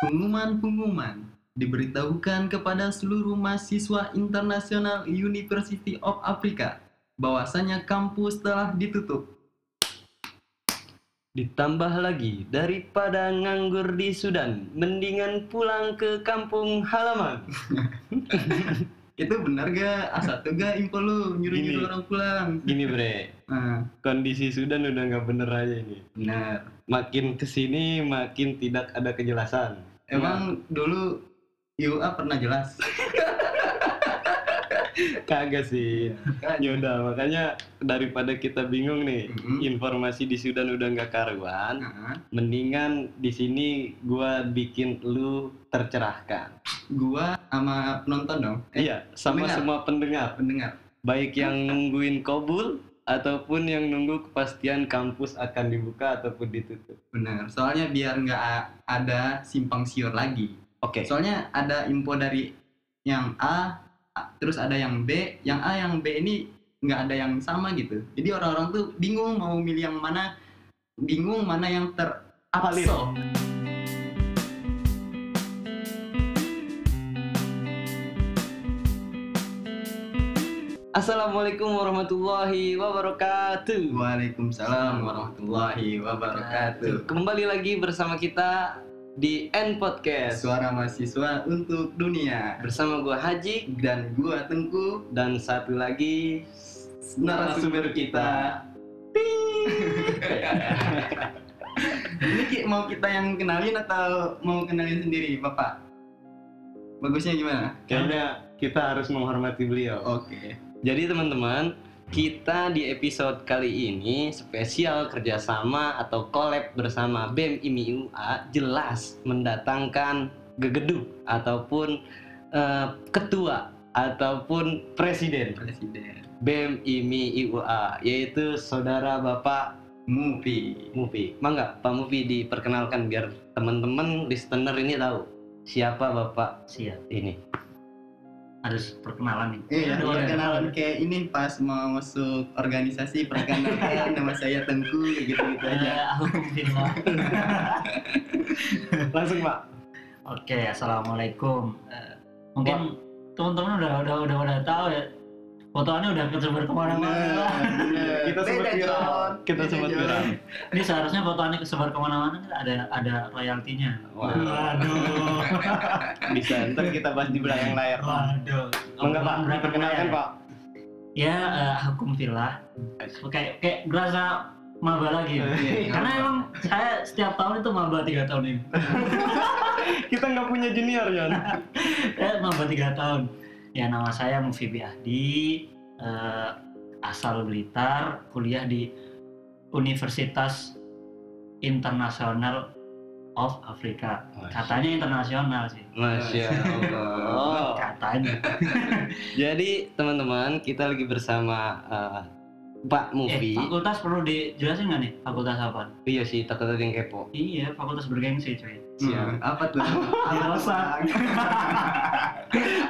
Pengumuman-pengumuman diberitahukan kepada seluruh mahasiswa internasional University of Africa bahwasanya kampus telah ditutup. Ditambah lagi, daripada nganggur di Sudan, mendingan pulang ke kampung halaman. Itu benar gak? A1 gak info lu nyuruh-nyuruh orang pulang? Gini bre, Nah, kondisi Sudan udah nggak bener aja ini. benar. Makin ke sini makin tidak ada kejelasan. Emang dulu UA pernah jelas? Kagak sih. Yaudah, makanya daripada kita bingung nih, Mhm. informasi di Sudan udah nggak karuan, Nah, mendingan di sini gua bikin lu tercerahkan. gua sama penonton dong, eh, Iya, sama pendengar. semua pendengar, pendengar. baik yang nungguin kobul ataupun yang nunggu kepastian kampus akan dibuka ataupun ditutup. Benar. Soalnya biar nggak ada simpang siur lagi. Oke. Soalnya ada info dari yang A, terus ada yang B, yang A yang B ini nggak ada yang sama gitu. Jadi orang-orang tuh bingung mau milih yang mana, bingung mana yang ter Valid. Assalamualaikum warahmatullahi wabarakatuh. Waalaikumsalam warahmatullahi wabarakatuh. Kembali lagi bersama kita di N Podcast Suara mahasiswa untuk dunia bersama gua Haji dan gua Tengku dan satu lagi narasumber kita. Ini Ki, mau kita yang kenalin atau mau kenalin sendiri, Bapak? Bagusnya gimana? Kayaknya kita harus menghormati beliau. Oke. Jadi teman-teman, kita di episode kali ini spesial kerjasama atau collab bersama BEM IMI UA jelas mendatangkan gegeduk ataupun eh, ketua ataupun presiden Presiden. BEM IMI UA yaitu saudara Bapak Movie. Mufi. Mangga Pak Mufi diperkenalkan biar teman-teman listener ini tahu siapa Bapak Siap, ini. Harus perkenalan nih. Iya, Iya, perkenalan kayak ini pas mau masuk organisasi perkenalkan nama saya Tengku gitu-gitu aja. Alhamdulillah. Langsung Pak. Oke, assalamualaikum. Eh, mungkin teman-teman udah udah udah udah tahu ya. Fotonya udah kesebar ke mana-mana. Kita sempat viral. Kita sempat viral. Ini seharusnya fotonya kesebar ke mana-mana kan ada ada royaltinya. Waduh. Bisa, ntar kita bahas di belakang layar. Waduh. Enggak Pak, Berapa perkenalkan ya? Pak. Ya, eh, hukum villa. Kayak kayak berasa maba lagi. ya. Iya, Karena emang saya setiap tahun itu maba tiga tahun ini. Kita nggak punya junior, Jon. Eh, maba tiga tahun. Ya nama saya Mufibi Ahdi, eh, asal Blitar, kuliah di Universitas Internasional of Afrika. Katanya internasional sih. Masya Allah. Katanya. Jadi teman-teman, kita lagi bersama eh, Pak Eh, Mufi. fakultas perlu dijelasin nggak nih? Fakultas apa? Iya sih, takut ada yang kepo. Iya, fakultas bergengsi cuy. Hmm, apa tuh? Di Rosa.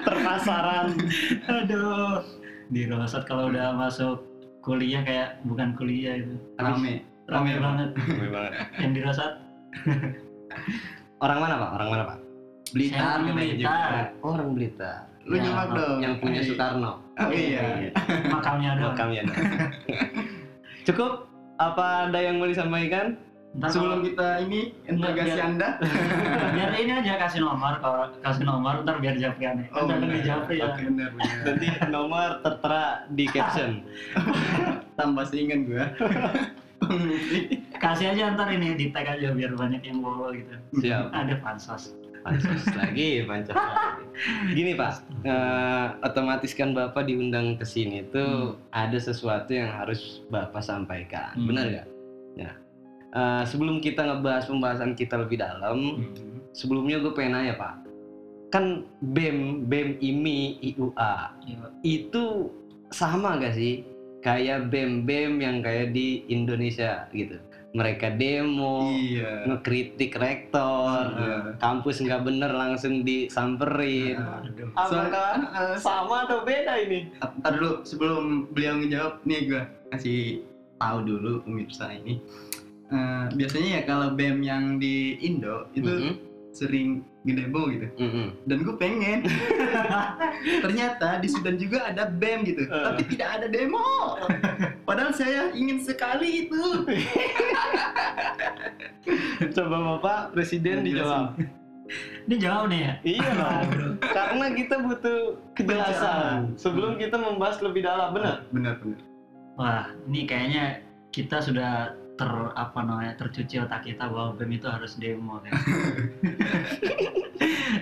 Terpasaran. Aduh. Di Rosat kalau udah masuk kuliah kayak bukan kuliah itu. Rame. Rame Rame banget. banget. Yang di Rosat Orang mana Pak? Orang mana Pak? Blitar Saya katanya Blitar. Oh, orang Blitar. Lu Ya, nyimak dong. Yang punya Soekarno. Oh iya. makamnya doang. Makamnya. Cukup? Apa ada yang mau disampaikan? Ntar Sebelum kalau- kita ini interogasi Biar- Anda. biar ini aja kasih nomor kalau kasih nomor ntar biar Japri aneh. Oh, bener. Japri ya. Oke, benar benar. Nanti nomor tertera di caption. Tambah seingat gua. Kasih aja ntar ini di tag aja biar banyak yang bawa gitu. Siap. Ada pansos. Pansos lagi, pansos lagi. Gini Pak, eh, otomatis kan Bapak diundang ke sini tuh ada sesuatu yang harus Bapak sampaikan, Hmm. benar nggak? Ya. Eh, sebelum kita ngebahas pembahasan kita lebih dalam, sebelumnya gue pengen nanya Pak, kan BEM, BEM IMI, IUA Iya. itu sama gak sih? Kayak BEM-BEM yang kayak di Indonesia gitu. Mereka demo, Iya. ngekritik rektor, Iya. kampus nggak bener langsung disamperin. Aduh. Apakah eh, sama atau beda ini? Ntar dulu sebelum beliau ngejawab nih gue kasih tahu dulu pemirsa ini. Eh, biasanya ya kalau BEM yang di Indo itu Mhm. sering ngedemo gitu Mm-mm. dan gue pengen ternyata di Sudan juga ada BEM gitu Eh. tapi tidak ada demo padahal saya ingin sekali itu Coba Bapak Presiden dijawab. Ini jauh nih ya. Iya dong. Karena kita butuh kejelasan sebelum kita membahas lebih dalam, benar? benar benar Wah, ini kayaknya kita sudah ter apa namanya tercuci otak kita bahwa BEM itu harus demo kan.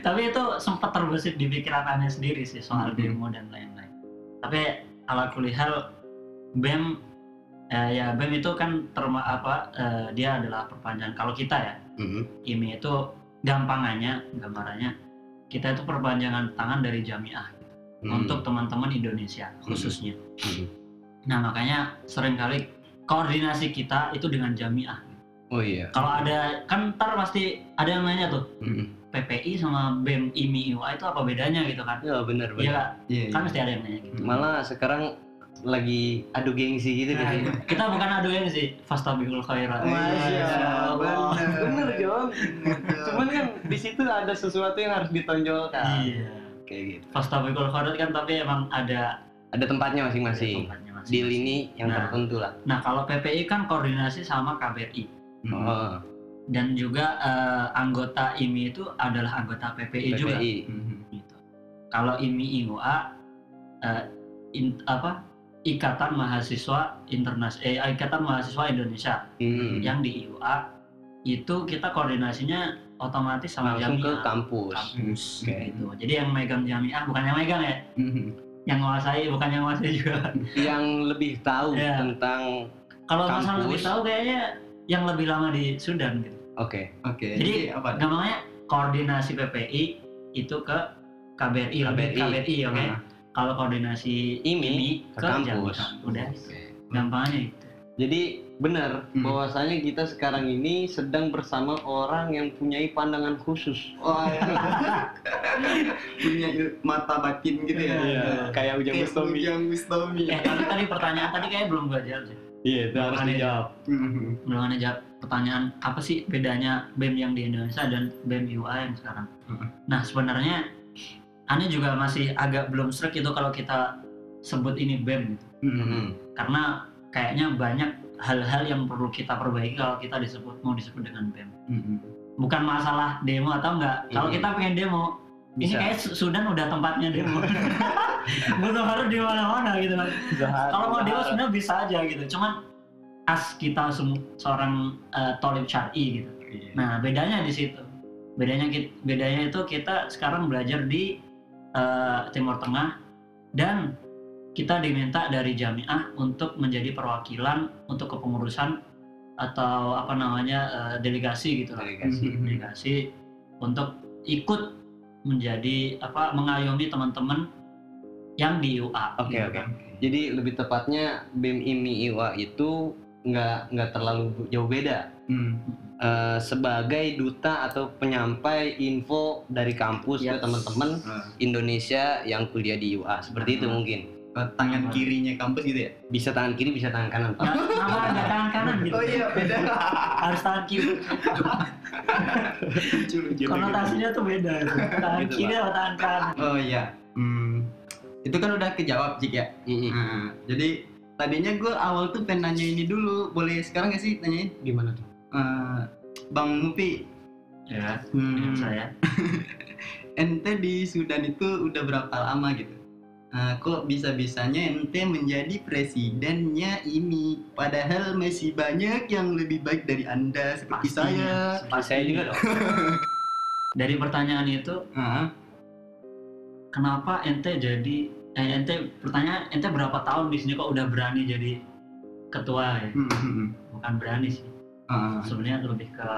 Tapi itu sempat terbesit di pikiran aneh sendiri sih soal Mhm. demo dan lain-lain. Tapi ala kulihal BEM eh, ya BEM itu kan terma apa eh, dia adalah perpanjangan kalau kita ya Mm-mm. IMI itu gampangannya gambarannya kita itu perpanjangan tangan dari jamiah Mm. untuk teman-teman Indonesia khususnya. Mm. Nah makanya sering kali koordinasi kita itu dengan jamiah. Oh iya. Kalau ada kan ntar pasti ada yang nanya tuh Mm-mm. PPI sama BEM IMI UA itu apa bedanya gitu kan? Ya benar Iya benar. Iya kan iya. mesti ada yang nanya gitu. Malah sekarang lagi adu gengsi gitu Nah, sini. kita bukan adu yang sih, fastabiqul khairat. Masya Allah. benar Bener, Jon. Cuman kan di situ ada sesuatu yang harus ditonjolkan. Iya. Kayak gitu. Fastabiqul khairat kan tapi emang ada Ada tempatnya masing-masing. tempatnya Di masing-masing. lini yang Nah. tertentu lah. Nah kalau PPI kan koordinasi sama KBRI Mm. Oh, dan juga eh, anggota IMI itu adalah anggota PPI, juga. PPI. Mhm. Gitu. Kalau IMI IUA eh, in- apa Ikatan Mahasiswa Internasional eh, Ikatan Mahasiswa Indonesia Hmm. yang di IUA itu kita koordinasinya otomatis sama Langsung ke jamiah kampus. kampus Oke. gitu. Jadi yang megang jamiah bukan yang megang ya, Mhm. Yang menguasai bukan yang menguasai juga. Yang lebih tahu Iya. tentang Kalau masalah Kampus. lebih tahu kayaknya yang lebih lama di Sudan gitu. oke. oke Jadi, jadi apa Gampangnya koordinasi PPI itu ke KBRI, KBRI. KBRI oke. Ah. Kalau koordinasi IMI ke kampus. jamiah. Udah. Oke. Gampangnya itu. Jadi benar Hmm. bahwasanya kita sekarang ini sedang bersama orang yang punya pandangan khusus. Wah, ya. punya mata batin gitu ya. Iya. Kayak Ujang Kayak Bustomi. Ujang Bustomi. Eh tapi tadi pertanyaan tadi kayak belum gua jawab sih. Iya, itu harus dijawab. Mhm. Belum ada jawab pertanyaan apa sih bedanya BEM yang di Indonesia dan BEM UA yang sekarang. Hmm. Nah sebenarnya Ane juga masih agak belum serak itu kalau kita sebut ini BEM gitu. Mhm. Hmm. karena kayaknya banyak hal-hal yang perlu kita perbaiki kalau kita disebut mau disebut dengan BEM. Mhm. Bukan masalah demo atau enggak. Kalau Hmm. kita pengen demo, ini Bisa. kayak Su- Sudan udah tempatnya demo. Butuh harus di mana-mana gitu kan. Kalau mau demo sebenarnya bisa aja gitu. Cuman as kita semu- seorang uh, tolib syar'i gitu. Iya. Nah, bedanya di situ. Bedanya bedanya itu kita sekarang belajar di uh, Timur Tengah dan kita diminta dari jamiah untuk menjadi perwakilan untuk kepengurusan atau apa namanya uh, delegasi gitu lah. Delegasi. Delegasi untuk ikut menjadi apa mengayomi teman-teman yang di UA. Oke, gitu oke. kan. Jadi lebih tepatnya BEM IMI IWA itu nggak nggak terlalu jauh beda. Mhm. Eh, sebagai duta atau penyampai info dari kampus Yes. ke teman-teman Ah. Indonesia yang kuliah di UA seperti itu Ah. mungkin Eh, tangan kirinya kampus gitu ya? bisa tangan kiri bisa tangan kanan Pak. Ya, kenapa nggak tangan kanan gitu? Oh iya, beda. Harus tangan kiri. Konotasinya tuh beda tuh. tangan Gitu, kiri atau tangan kanan Oh iya. Hmm. Itu kan udah kejawab Cik ya. Nah, jadi tadinya gue awal tuh pengen nanya ini dulu. Boleh sekarang gak sih tanyain? Gimana tuh? Eh, Bang Mupi, ya hmm, dengan saya ente di Sudan itu udah berapa lama gitu? Eh, kok bisa-bisanya ente menjadi presidennya ini? Padahal masih banyak yang lebih baik dari anda seperti saya. Pas saya juga dong. dari pertanyaan itu Ah, kenapa ente jadi eh, ente pertanyaan ente berapa tahun di sini kok udah berani jadi ketua ya hmm, hmm, hmm. bukan berani sih Ah, sebenarnya lebih ke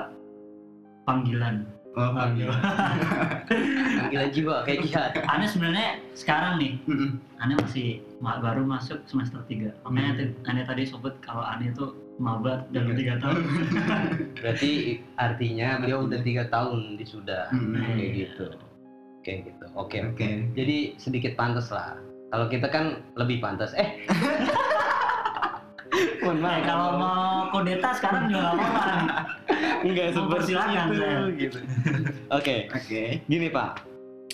panggilan oh, panggilan. Panggilan jiwa kayak jihad. Hmm, Ane sebenarnya sekarang nih. Ane masih ma- baru masuk semester 3 makanya Ane tadi sebut kalau Ane itu maba dalam tiga tahun Berarti artinya beliau udah tiga tahun di Sudan. Hmm, Kayak gitu. Kayak gitu. Oke. Oke. Jadi sedikit pantas lah. Kalau kita kan lebih pantas. Eh, Mohon Eh, maaf. kalau mau kudeta sekarang juga nggak apa-apa enggak seperti itu saya. gitu. Oke, Oke. gini Pak.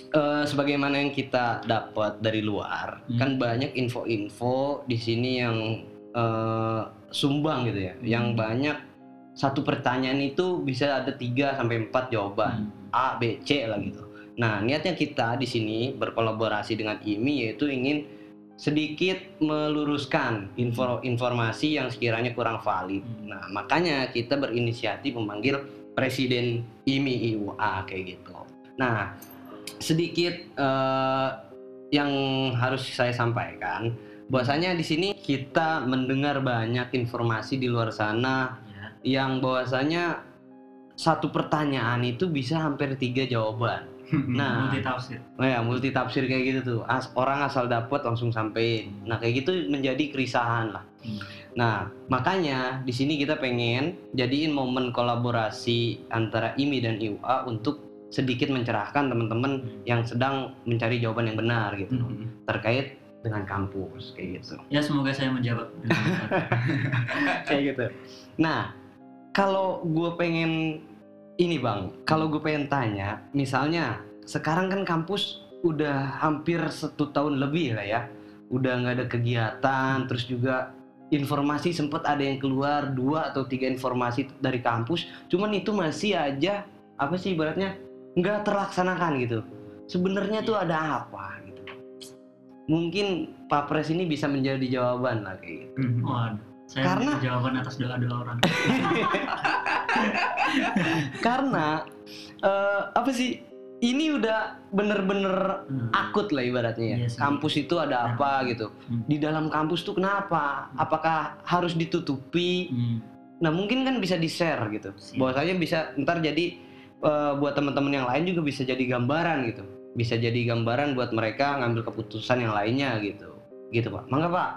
Eh, sebagaimana yang kita dapat dari luar, Hmm. kan banyak info-info di sini yang eh, sumbang gitu ya, yang banyak satu pertanyaan itu bisa ada 3 sampai 4 jawaban. Hmm. A, B, C lah gitu. Nah, niatnya kita di sini berkolaborasi dengan IMI yaitu ingin sedikit meluruskan info informasi yang sekiranya kurang valid. Hmm. Nah, makanya kita berinisiatif memanggil Presiden IMI IUA kayak gitu. Nah, sedikit eh, yang harus saya sampaikan bahwasanya di sini kita mendengar banyak informasi di luar sana Ya. yang bahwasanya satu pertanyaan itu bisa hampir tiga jawaban. Nah, Multi tafsir. Oh ya, multi tafsir kayak gitu tuh. As- orang asal dapat langsung sampein. Nah, kayak gitu menjadi kerisahan lah. Hmm. Nah, makanya di sini kita pengen jadiin momen kolaborasi antara IMI dan IUA untuk sedikit mencerahkan teman-teman Hmm. yang sedang mencari jawaban yang benar gitu Hmm. terkait dengan kampus kayak gitu. Ya semoga saya menjawab. kayak gitu. Nah, kalau gue pengen ini bang, kalau gue pengen tanya, misalnya sekarang kan kampus udah hampir satu tahun lebih lah ya, udah nggak ada kegiatan, terus juga informasi sempat ada yang keluar dua atau tiga informasi dari kampus, cuman itu masih aja apa sih ibaratnya nggak terlaksanakan gitu. Sebenarnya tuh ada apa gitu? Mungkin Pak Pres ini bisa menjadi jawaban lah kayak gitu. Hmm. Waduh. Saya Karena- jawaban atas doa-doa orang. karena eh, apa sih ini udah bener-bener Hmm. akut lah ibaratnya ya. Iya kampus itu ada apa gitu. Hmm. di dalam kampus tuh kenapa? Apakah harus ditutupi? Hmm. nah mungkin kan bisa di share gitu. Siap. bahwasanya bisa ntar jadi eh, buat teman-teman yang lain juga bisa jadi gambaran gitu. Bisa jadi gambaran buat mereka ngambil keputusan yang lainnya gitu. Gitu pak. Mangga pak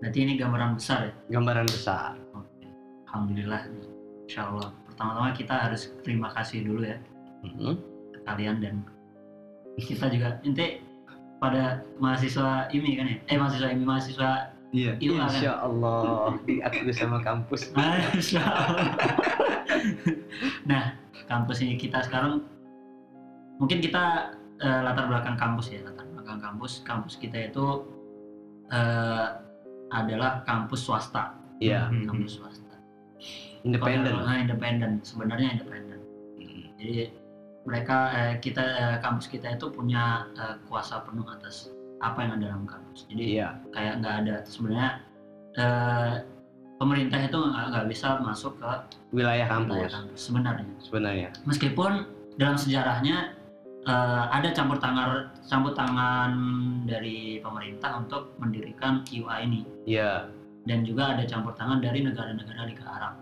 Berarti ini gambaran besar ya. gambaran besar Alhamdulillah. Insya Allah. Pertama-tama kita harus terima kasih dulu ya Mhm. ke kalian dan kita juga inti pada mahasiswa ini kan ya. Eh mahasiswa ini mahasiswa Iya. Kan. Insya Allah diakui sama kampus Masya Allah. nah, kampus ini kita sekarang mungkin kita eh, latar belakang kampus ya, latar belakang kampus. Kampus kita itu eh, adalah kampus swasta, Iya Hmm. kampus swasta. independen Nah, independen, sebenarnya independen. Hmm. Jadi mereka eh, kita eh, kampus kita itu punya eh, kuasa penuh atas apa yang ada dalam kampus. Jadi Iya, kayak nggak ada sebenarnya eh, pemerintah itu nggak bisa masuk ke wilayah wilayah kampus kampus sebenarnya sebenarnya. meskipun dalam sejarahnya eh, ada campur tangan campur tangan dari pemerintah untuk mendirikan QA ini Iya. dan juga ada campur tangan dari negara-negara Liga Arab.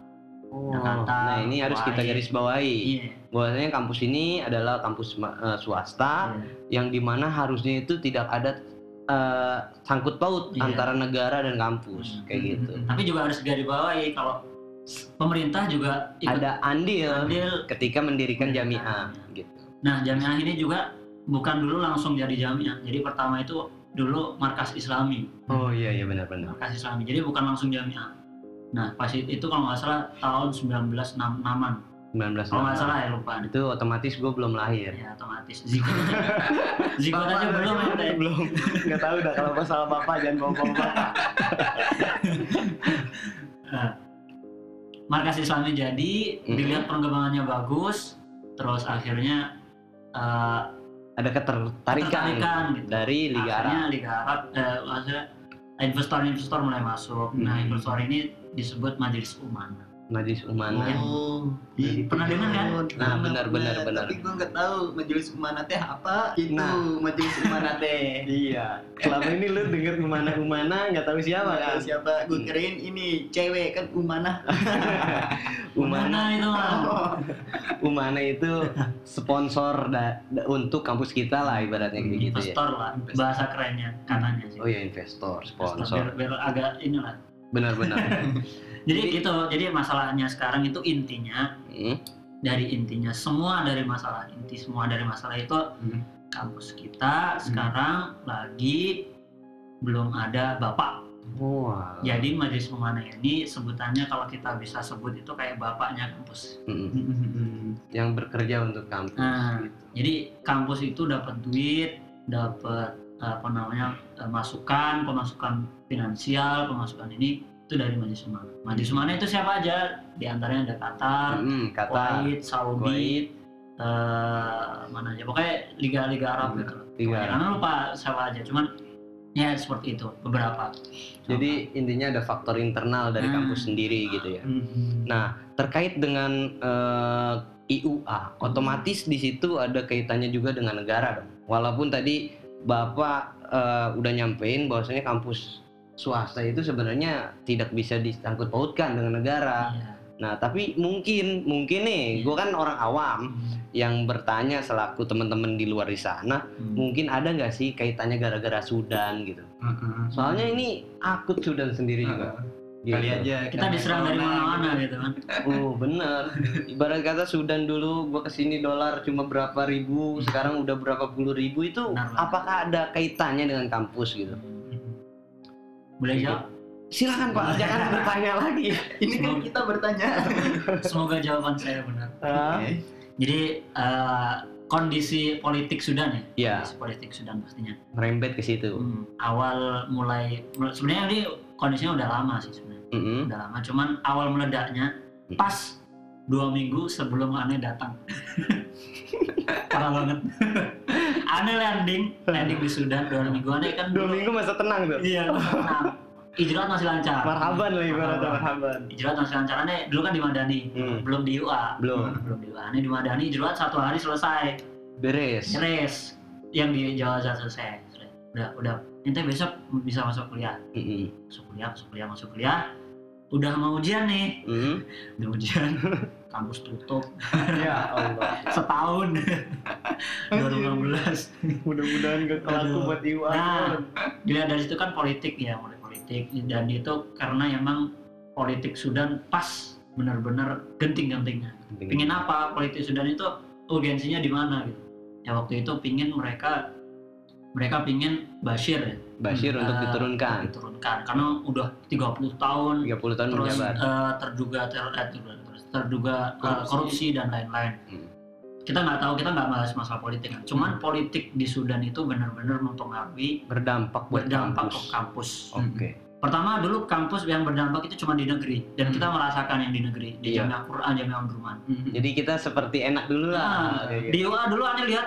Oh, Jakarta, nah ini harus kita garis bawahi. Iya. Bahwasanya kampus ini adalah kampus eh, swasta iya. yang di mana harusnya itu tidak ada eh, sangkut paut Iya. antara negara dan kampus Hmm. kayak gitu. Tapi juga harus garis bawahi kalau pemerintah juga ikut Ada andil andil. ketika mendirikan jamiah jamiah. gitu. Nah, jamiah ini juga bukan dulu langsung jadi jamiah. Jadi pertama itu dulu markas Islami. Oh iya iya benar-benar. markas Islami. Jadi bukan langsung jamiah. Nah, pas itu kalau nggak salah tahun 1966-an. 19 Kalau nggak salah ya lupa. Itu otomatis gue belum lahir. Ya otomatis. Zikot aja. Zikot aja belum ente. belum. Nggak tahu dah kalau masalah bapak jangan bohong bapak. Nah, markas Islami jadi dilihat perkembangannya bagus, terus akhirnya eh, Ada ketertarikan ketertarikan gitu. dari Liga Arab. Akhirnya Liga Arab eh, maksudnya investor-investor mulai masuk. Nah, Hmm. investor ini disebut Majelis Umana. Majelis Umana. Oh, Jadi, pernah dengar kan? Nah, benar, benar, benar. Tapi gue nggak tahu majelis umana teh apa. Itu Nah. majelis umana teh. Iya. Selama ini lu denger umana-umana nggak tahu siapa kan? Siapa? Gue kirain ini cewek kan umana. Umana, itu. Umana itu sponsor da- da- untuk kampus kita lah ibaratnya gitu ya. investor lah bahasa kerennya katanya sih. Oh iya investor, Investor, sponsor. biar, biar agak inilah. Benar-benar. Jadi gitu. Jadi masalahnya sekarang itu intinya Hmm. dari intinya semua dari masalah inti semua dari masalah itu Hmm. kampus kita sekarang lagi belum ada bapak Wah. Jadi Majelis Umana ini sebutannya kalau kita bisa sebut itu kayak bapaknya kampus. Mm-mm. Yang bekerja untuk kampus. Nah, gitu. Jadi kampus itu dapat duit, dapat apa namanya eh, masukan, pemasukan finansial, pemasukan ini itu dari Majelis Umana. Majelis Umana itu siapa aja? Di antaranya ada Qatar, Mm, kata Kuwait, Saudi, Kuwait. eh, mana aja. Pokoknya liga-liga Arab Hmm, gitu. tiga. Karena lupa siapa aja. Cuman ya seperti itu beberapa. Jadi intinya ada faktor internal dari Hmm. kampus sendiri gitu ya. Mhm. Nah, terkait dengan eh, IUA, otomatis di situ ada kaitannya juga dengan negara dong. Walaupun tadi Bapak eh, udah nyampein bahwasanya kampus swasta itu sebenarnya tidak bisa disangkut pautkan dengan negara. Iya. Nah, tapi mungkin mungkin nih, gue kan orang awam yang bertanya selaku teman-teman di luar di sana, Hmm. mungkin ada nggak sih kaitannya gara-gara Sudan gitu? Mhm. Soalnya ini akut Sudan sendiri juga. Heeh. kali Gitu. aja kita diserang dari mana-mana gitu. gitu kan. Oh bener. Ibarat kata Sudan dulu gua ke sini dolar cuma berapa ribu, sekarang udah berapa puluh ribu itu Benar, benar. apakah ada kaitannya dengan kampus gitu? Boleh jawab? Silakan Pak, jangan bertanya lagi. ini kan kita bertanya Semoga jawaban saya benar. Oke. Jadi eh, kondisi politik Sudan ya, Ya, kondisi politik Sudan pastinya. merembet ke situ. Hmm, awal mulai, mulai- sebenarnya ini kondisinya udah lama sih sebenarnya, Mm-mm. udah lama. Cuman awal meledaknya Hmm. pas dua minggu sebelum Ane datang. Parah banget. Ane landing, landing di Sudan dua minggu. Ane kan Dua minggu masa tenang tuh. Iya, tenang. Ijrat masih lancar. Marhaban lah ibaratnya marhaban. Ijrat masih lancar. Ane dulu kan di Madani, Hmm. belum di UA. Belum. Belum di UA. Ane di Madani Ijrat satu hari selesai. Beres. Beres. Yang di Jawa selesai. Udah, udah. Ente besok bisa masuk kuliah. Mm-mm. Masuk kuliah, masuk kuliah, masuk kuliah. Udah mau ujian nih. Mm. Udah ujian. Kampus tutup Ya Allah. setahun. 2015. Mudah-mudahan gak kelaku Aduh. buat IUA. Nah, dilihat dari situ kan politik ya, mulai politik dan itu karena emang politik Sudan pas benar-benar genting-gentingnya. Pingin apa politik Sudan itu urgensinya di mana gitu. Ya waktu itu pingin mereka mereka pingin Bashir ya Bashir untuk eh, diturunkan. diturunkan karena udah 30 tahun 30 tahun terus menjabat. eh, terduga ter, eh, terduga, eh, Korupsi. korupsi dan lain-lain. Hmm. Kita nggak tahu, kita nggak bahas masalah politik. kan. Cuman politik di Sudan itu benar-benar mempengaruhi Berdampak buat berdampak kampus. ke kampus. Oke. Pertama dulu kampus yang berdampak itu cuma di negeri dan kita merasakan yang di negeri di Iya. Jamiah Quran, Jamiah Umdurman. Mhm. Jadi kita seperti enak dulu lah. Nah, di UA dulu aneh lihat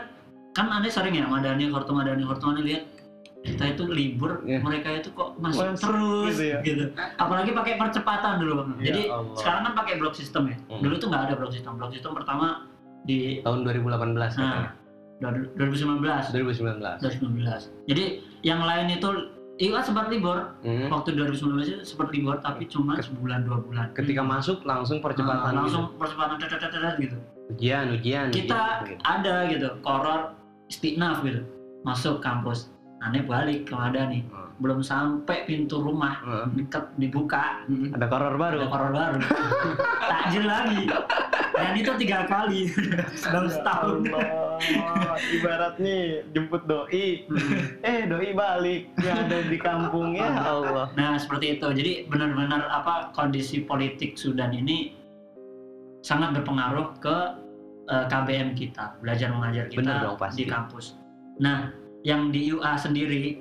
kan aneh sering ya Madani, Horto Madani, Horto aneh lihat kita itu libur, Iya. mereka itu kok masuk Masuk terus gitu gitu, ya. Apalagi pakai percepatan dulu, Bang. Ya Jadi Allah. sekarang kan pakai blok sistem ya. Hmm. Dulu tuh nggak ada blok sistem. Blok sistem pertama di tahun 2018 katanya. nah 2019, 2019. 2019. Jadi yang lain itu IUA sempat libur Hmm. waktu 2019 itu sempat libur tapi cuma sebulan dua bulan. Ketika masuk langsung percepatan Ah, langsung percepatan tet, tet, tet, tet, gitu. gitu. Ujian, ujian. Kita ujian, gitu. ada gitu, koror istinaf gitu. Masuk kampus. Aneh balik ke Madani. Hmm. Belum sampai pintu rumah Hmm. dekat dibuka Mhm. Ada koror baru. ada koror baru. Takjil lagi. Dan itu tiga kali dalam setahun. Allah, ibarat nih jemput doi, eh doi balik yang ada di kampungnya Allah. Nah seperti itu. Jadi benar-benar apa kondisi politik Sudan ini sangat berpengaruh ke eh, KBM kita, belajar mengajar kita Bener dong, pasti. di kampus. Nah, yang di UA sendiri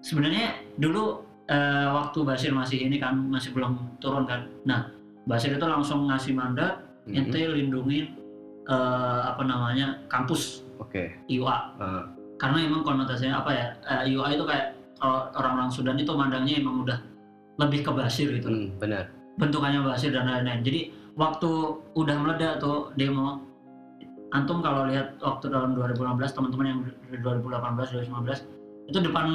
sebenarnya dulu eh, waktu Basir masih ini kan masih belum turun kan. Nah, Basir itu langsung ngasih mandat Mhm. ente lindungin eh, apa namanya kampus Oke. UA Ah. karena emang konotasinya apa ya eh, UA itu kayak kalau orang-orang Sudan itu mandangnya emang udah lebih ke Basir gitu Hmm, benar. bentukannya Basir dan lain-lain jadi waktu udah meledak tuh demo antum kalau lihat waktu tahun 2016 teman-teman yang 2018 2019 itu depan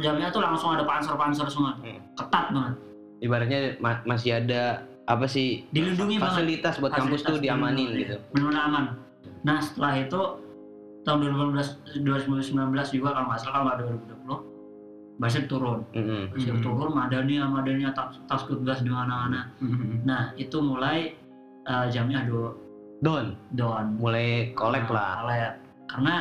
jamnya tuh langsung ada panser-panser semua Hmm. ketat banget Ibaratnya ma- masih ada apa sih dilindungi banget fasilitas buat kampus tuh Fasilitas diamanin dilindungi. gitu. benar-benar aman nah setelah itu tahun 2018 2019 juga kalau nggak salah kalau nggak 2020 Basir turun. Basir Hmm. turun Madani Madani tas taskut gas di mana-mana Mhm. nah itu mulai eh, jamnya do Don, down mulai kolek Nah, lah. kolek. karena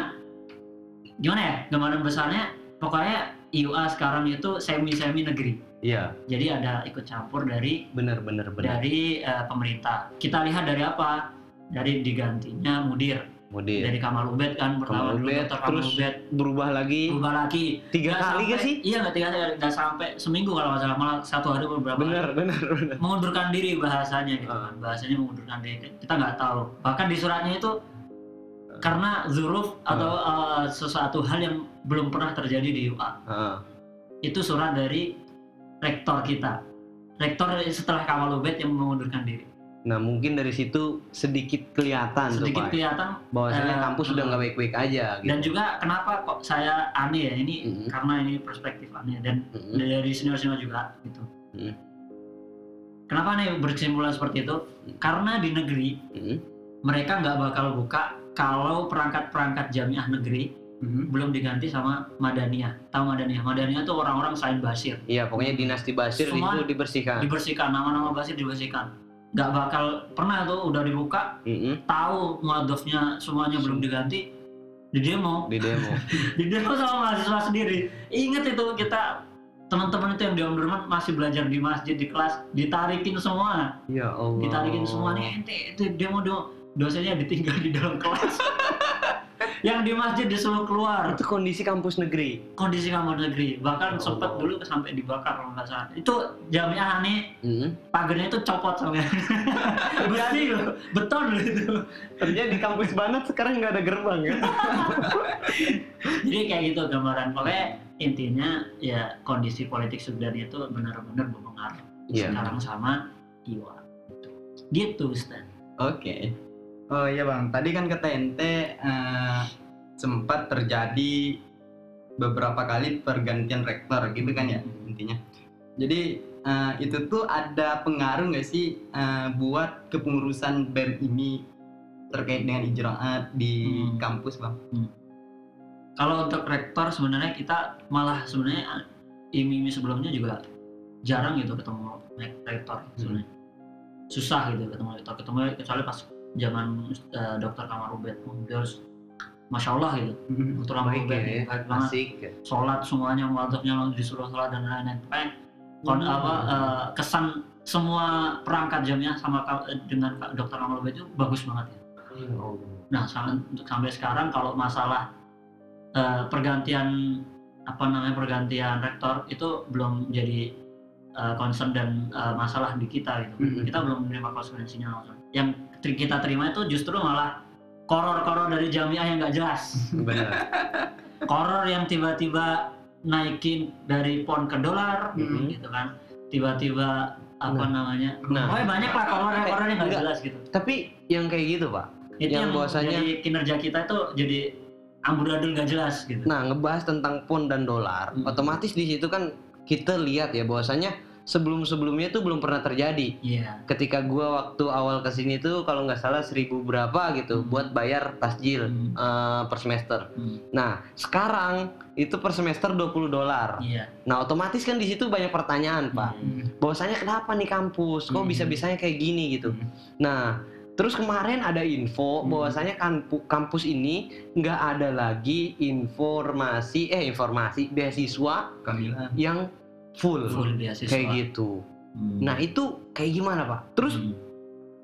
gimana ya gambaran besarnya pokoknya IUA sekarang itu semi-semi negeri. Iya, Jadi ada ikut campur dari benar benar benar. dari eh, pemerintah. Kita lihat dari apa? Dari digantinya mudir Mudir. dari Kamal Ubed kan pertama Kamal dulu Ubed, Kamal terus Ubed Berubah lagi berubah lagi tiga Nggak kali sampai- gak sih? Iya nggak tiga kali, nggak sampai seminggu kalau nggak salah malah satu hari beberapa Benar hari. benar benar. mengundurkan diri bahasanya gitu Ah. kan bahasanya mengundurkan diri kita nggak tahu bahkan di suratnya itu karena zuruf atau Ah. uh, sesuatu hal yang belum pernah terjadi di UA Heeh. itu surat dari rektor kita rektor setelah Kamal Ubed yang mengundurkan diri Nah mungkin dari situ sedikit kelihatan tuh sedikit Pak. kelihatan bahwasanya eh, kampus sudah eh. nggak baik-baik aja gitu. dan juga kenapa kok saya aneh ya ini Mhm. karena ini perspektif aneh dan Mm-mm. dari senior-senior juga gitu. Hmm. Kenapa nih berkesimpulan seperti itu? Karena di negeri Mm-mm. mereka nggak bakal buka kalau perangkat-perangkat jamiah negeri Mhm. belum diganti sama Madaniyah. Tahu Madaniyah? Madaniyah itu orang-orang Said Basir. Iya pokoknya dinasti Basir Semua itu dibersihkan. Dibersihkan, nama-nama Basir dibersihkan. Nggak bakal pernah tuh udah dibuka, Mm-mm. tahu muadofnya semuanya belum diganti, di demo, Di demo. di demo sama mahasiswa sendiri. Ingat itu kita teman-teman itu yang di Omdurman masih belajar di masjid di kelas ditarikin semua ya Allah. ditarikin semua nih ente itu demo demo dosennya ditinggal di dalam kelas yang di masjid disuruh keluar Itu kondisi kampus negeri. kondisi kamar negeri bahkan Ya sempat dulu sampai dibakar kalau nggak salah itu jamiah nih Mm-mm. pagernya itu copot sama besi loh beton loh itu Ternyata di kampus banget sekarang nggak ada gerbang ya. jadi kayak gitu gambaran pokoknya intinya ya kondisi politik Sudan itu benar-benar berpengaruh Iya. sekarang sama Iwa gitu Ustaz Oke. Oh iya bang, tadi kan kata ente eh, sempat terjadi beberapa kali pergantian rektor gitu kan ya intinya. Jadi eh, itu tuh ada pengaruh nggak sih eh, buat kepengurusan BEM ini terkait dengan ijraat di Hmm. kampus bang? kalau untuk rektor sebenarnya kita malah sebenarnya imi-imi sebelumnya juga jarang gitu ketemu rek- rektor sebenarnya susah gitu ketemu rektor ketemu kecuali pas zaman eh, dokter Kamar Ubed masya Allah gitu dokter Kamar Baik Ubed ya. baik banget Asik. ya. sholat semuanya muadzafnya langsung disuruh sholat dan lain-lain pokoknya kon Hmm. apa eh, kesan semua perangkat jamnya sama ka- dengan dokter Kamar Ubed itu bagus banget ya Ya Allah. Nah, sampai, untuk sampai sekarang kalau masalah eh, pergantian apa namanya pergantian rektor itu belum jadi eh, concern dan eh, masalah di kita gitu. Mm-mm. Kita belum menerima konsekuensinya langsung. Yang kita terima itu justru malah koror-koror dari jamiah yang nggak jelas. Benar. Koror yang tiba-tiba naikin dari pon ke dolar Mm-mm. gitu kan. Tiba-tiba apa Nah. namanya? Nah. Pokoknya banyak lah koror-koror yang nggak Enggak. jelas gitu. Tapi yang kayak gitu pak. itu Yang yang, bahwasanya- jadi kinerja kita itu jadi amburadul gak jelas gitu Nah ngebahas tentang pon dan dolar, Hmm. otomatis di situ kan kita lihat ya bahwasanya sebelum-sebelumnya itu belum pernah terjadi. iya Ketika gua waktu awal ke sini tuh kalau nggak salah seribu berapa gitu Hmm. buat bayar tasjil Hmm. eh, per semester. Hmm. Nah sekarang itu per semester 20 dolar. iya Nah otomatis kan di situ banyak pertanyaan pak. Hmm. Bahwasanya kenapa nih kampus? Kok Hmm. bisa-bisanya kayak gini gitu? Hmm. Nah terus kemarin ada info Hmm. bahwasanya kampu- kampus ini nggak ada lagi informasi eh informasi beasiswa Kamila. yang full, full beasiswa kayak gitu. Hmm. Nah itu kayak gimana pak? Terus Hmm.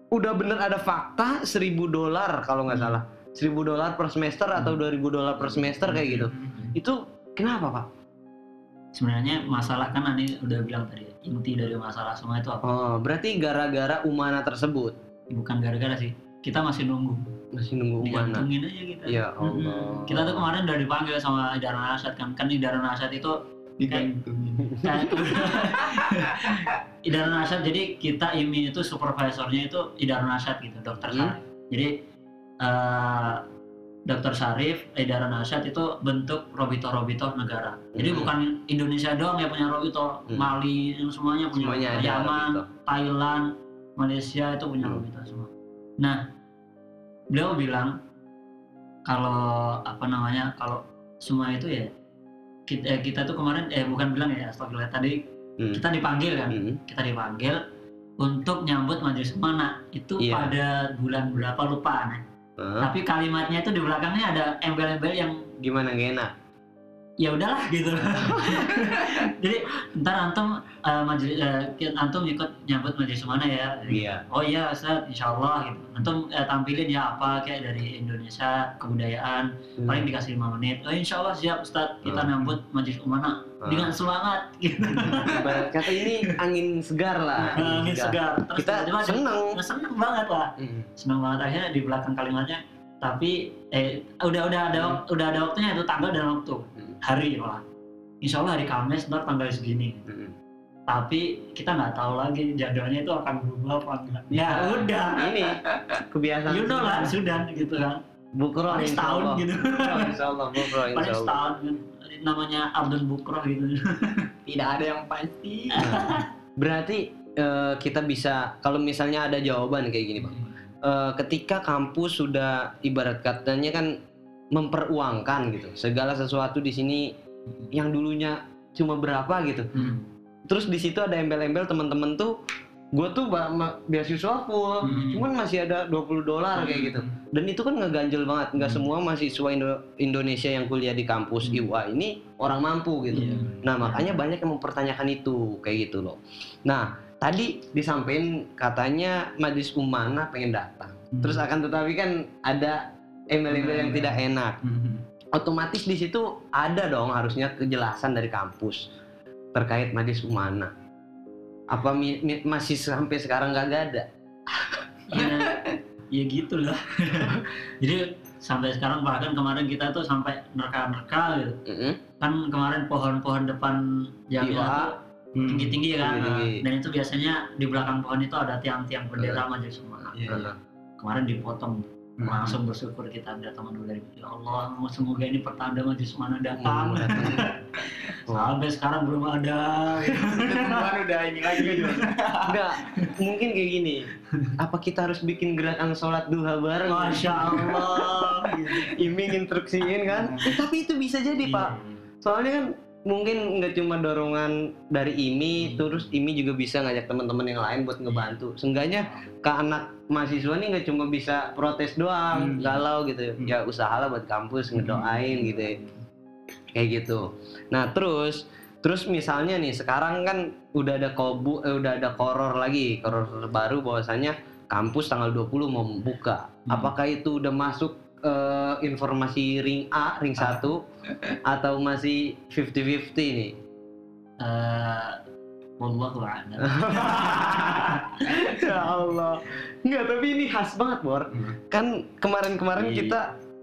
udah bener ada fakta 1000 dolar kalau nggak Hmm. salah 1000 dolar per semester atau 2000 dolar per semester kayak gitu. Hmm. Itu kenapa pak? sebenarnya masalah kan Ani udah bilang tadi inti dari masalah semua itu apa Oh berarti gara-gara Umana tersebut bukan gara-gara sih kita masih nunggu masih nunggu Umana. digantungin aja kita Ya. Allah. kita tuh kemarin udah dipanggil sama Idaran Asyad kan kan Idaran Asyad itu digantungin. kayak Idaran Asyad jadi kita IMI itu supervisornya itu Idaran Asyad gitu dokter Hmm. Sarif jadi eh, dokter Sarif Idaran Asyad itu bentuk robito robito negara jadi Hmm. bukan Indonesia doang yang punya robito Hmm. Mali yang semuanya punya Semuanya robito. Yaman gitu. Thailand Malaysia itu punya Hmm. robito semua nah beliau bilang kalau apa namanya kalau semua itu ya kita, eh, kita tuh kemarin eh bukan bilang ya astagfirullah tadi Hmm. kita dipanggil kan Hmm. kita dipanggil untuk nyambut majelis mana itu Iya. pada bulan berapa lupa nah. Hah? tapi kalimatnya itu di belakangnya ada embel-embel yang Gimana gak enak? Ya udahlah gitu jadi ntar antum uh, majelis uh, antum ikut nyambut majelis mana ya Iya. oh iya Ustaz insya Allah gitu antum uh, tampilin ya apa kayak dari Indonesia kebudayaan Hmm. paling dikasih lima menit oh insya Allah siap Ustaz kita Hmm. nyambut majelis umana dengan semangat gitu Ibarat kata ini angin segar lah. angin segar terus Kita seneng. ya, seneng banget lah Mm. seneng banget akhirnya di belakang kalimatnya tapi eh udah udah ada Hmm. udah ada waktunya itu tanggal dan waktu Hmm. Hari lah Insya Allah hari Kamis ntar tanggal segini. Mm. tapi kita nggak tahu lagi jadwalnya itu akan berubah apa enggak. Ya. Ya. udah. Ini kebiasaan. you know lah sudah gitu kan. Bukro paling setahun gitu. Insya Allah, bukro paling insya Allah. setahun kan namanya Abdul Bukroh gitu. Tidak ada yang pasti. Nah, berarti eh, kita bisa kalau misalnya ada jawaban kayak gini bang Eh, ketika kampus sudah ibarat katanya kan memperuangkan gitu segala sesuatu di sini yang dulunya cuma berapa gitu Hmm. terus di situ ada embel-embel teman-teman tuh gue tuh beasiswa full Hmm. cuman masih ada 20 dolar kayak gitu dan itu kan ngeganjel banget nggak Hmm. semua mahasiswa Indo- Indonesia yang kuliah di kampus Hmm. IUA ini orang mampu gitu Iya. Nah, makanya banyak yang mempertanyakan itu kayak gitu loh. Nah, tadi disampaikan katanya Majlis Umana pengen datang. Hmm. Terus akan tetapi kan ada email-email yang Email. tidak enak. Hmm. Otomatis di situ ada dong harusnya kejelasan dari kampus terkait Majlis Umana. Apa mi- mi- masih sampai sekarang nggak ada? ya ya gitulah jadi sampai sekarang bahkan kemarin kita tuh sampai nerka-nerka gitu Mm-mm. kan kemarin pohon-pohon depan Iya. jamiah tuh tinggi-tinggi kan Tinggi-tinggi. dan itu biasanya di belakang pohon itu ada tiang-tiang bendera majelis umana Iya, iya. kemarin dipotong langsung bersyukur kita datang dulu dari ya Allah semoga ini pertanda majelis umana datang Oh. sampai sekarang belum ada Tuhan udah ini lagi gitu. Enggak, mungkin kayak gini. Apa kita harus bikin gerakan sholat duha bareng? masya Allah Iming instruksiin kan? Eh, tapi itu bisa jadi Iya. pak. Soalnya kan mungkin nggak cuma dorongan dari IMI, Hmm. terus IMI juga bisa ngajak teman-teman yang lain buat ngebantu. Seenggaknya ke anak mahasiswa nih nggak cuma bisa protes doang, Hmm. galau gitu. Hmm. Ya usahalah buat kampus ngedoain gitu. ya. Kayak gitu. Nah terus terus misalnya nih sekarang kan udah ada kobu eh, udah ada koror lagi koror terbaru bahwasanya kampus tanggal 20 mau membuka Hmm. apakah itu udah masuk eh, informasi ring A ring 1 atau masih 50-50 nih Eh, wallahu a'lam ya Allah nggak tapi ini khas banget Bor kan kemarin-kemarin Iya. kita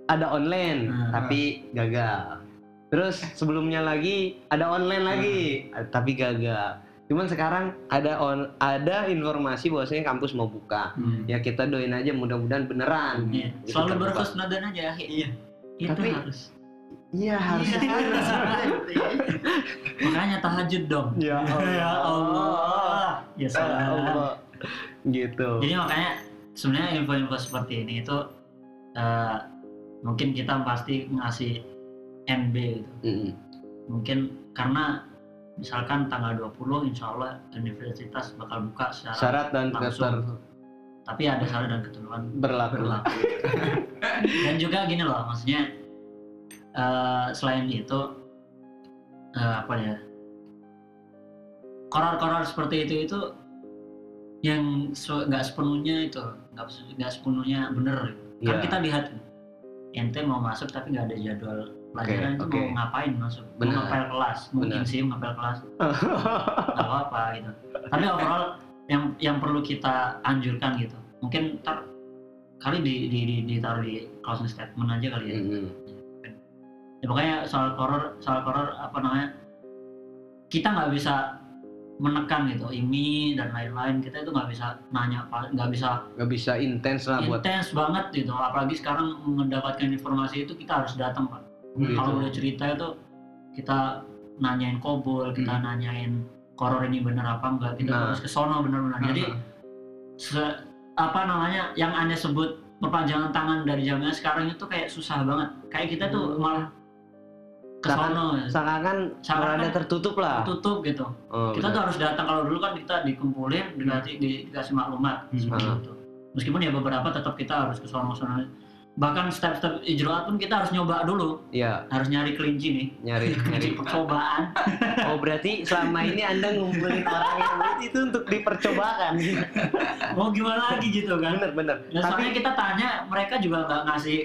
ada online Hmm. tapi gagal terus sebelumnya lagi ada online lagi tapi gagal cuman sekarang ada on ada informasi bahwasanya kampus mau buka Hmm. ya kita doain aja mudah-mudahan beneran. Gitu Selalu kan, Pak. berkhusnudan aja. Iya. Itu Tapi- harus. Iya harus Makanya tahajud dong. ya Ya Allah. Ya Ya salam. Allah gitu Jadi makanya sebenarnya info-info seperti ini itu eh, mungkin kita pasti ngasih NB gitu. Mungkin karena misalkan tanggal 20 insya Allah universitas bakal buka secara syarat dan langsung. keter tapi ada syarat dan ketentuan berlaku berlaku. dan juga gini loh, maksudnya eh, selain itu eh, apa ya? Koror-koror seperti itu itu yang se- nggak sepenuhnya itu nggak se- sepenuhnya bener. Kan Iya. kita lihat ente mau masuk tapi nggak ada jadwal pelajaran itu oke. mau ngapain masuk? Benar. Mau ngapel kelas, mungkin Benar. sih ngapel kelas nggak apa-apa gitu. Tapi overall yang yang perlu kita anjurkan gitu, mungkin ntar kali di di, di ditaruh di closing statement aja kali ya. Mm-mm. Ya, pokoknya soal koror soal koror apa namanya kita nggak bisa menekan gitu IMI dan lain-lain kita itu nggak bisa nanya nggak bisa nggak bisa intens lah buat intens banget gitu apalagi sekarang mendapatkan informasi itu kita harus datang pak Gitu. kalau udah cerita itu kita nanyain kobol kita Hmm. nanyain koror ini bener apa enggak kita Nah. harus ke sono bener-bener jadi se- apa namanya yang anda sebut perpanjangan tangan dari jamiah sekarang itu kayak susah banget kayak kita tuh Hmm. malah ke Seakan- sono seakan-akan rada tertutup lah. tutup gitu. Oh, kita benar. tuh harus datang. Kalau dulu kan kita dikumpulin dikasih di- dikasih maklumat Hmm. seperti itu. Meskipun ya beberapa tetap kita harus ke sono sono. Bahkan step-step ijroat pun kita harus nyoba dulu. Ya harus nyari kelinci nih. Nyari nyari. Percobaan. Oh berarti selama ini anda ngumpulin orang yang duit itu untuk dipercobakan. Mau gimana lagi gitu kan? Bener bener Dan tapi soalnya kita tanya mereka juga nggak ngasih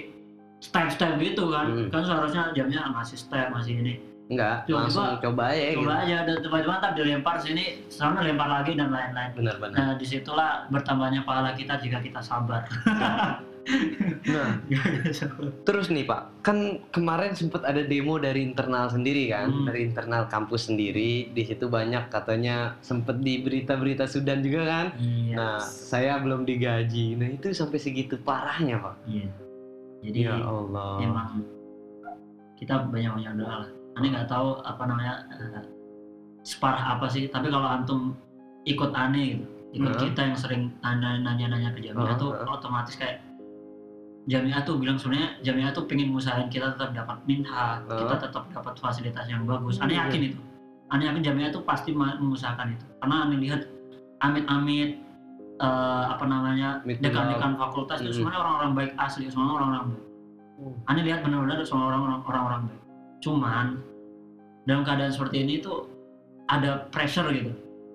step-step gitu kan Hmm. kan seharusnya jamnya ngasih step ngasih ini enggak Coba- langsung coba aja gitu coba aja dan tiba-tiba ntar dilempar sini sana lempar lagi dan lain-lain bener nah di situlah bertambahnya pahala kita jika kita sabar nah Terus nih Pak, kan kemarin sempat ada demo dari internal sendiri kan, Hmm. dari internal kampus sendiri. Di situ banyak katanya sempat di berita-berita Sudan juga kan. iya Nah, saya belum digaji. Nah, itu sampai segitu parahnya Pak. iya jadi Ya Allah. emang kita banyak-banyak doa lah aneh nggak tahu apa namanya eh, separah apa sih tapi kalau antum ikut aneh gitu ikut Heeh. kita yang sering nanya- nanya-nanya ke jamiah Heeh, tuh heeh. otomatis kayak jamiah tuh bilang sebenarnya jamiah tuh pengen ngusahain kita tetap dapat minha kita tetap dapat fasilitas yang bagus aneh Iya. yakin itu aneh yakin jamiah tuh pasti mengusahakan itu karena aneh lihat amit-amit eh, apa namanya dekan-dekan fakultas itu Mm. semuanya orang-orang baik asli semua orang-orang baik Hmm. Anda lihat benar-benar semua orang-orang orang-orang baik. Cuman dalam keadaan seperti ini tuh ada pressure gitu.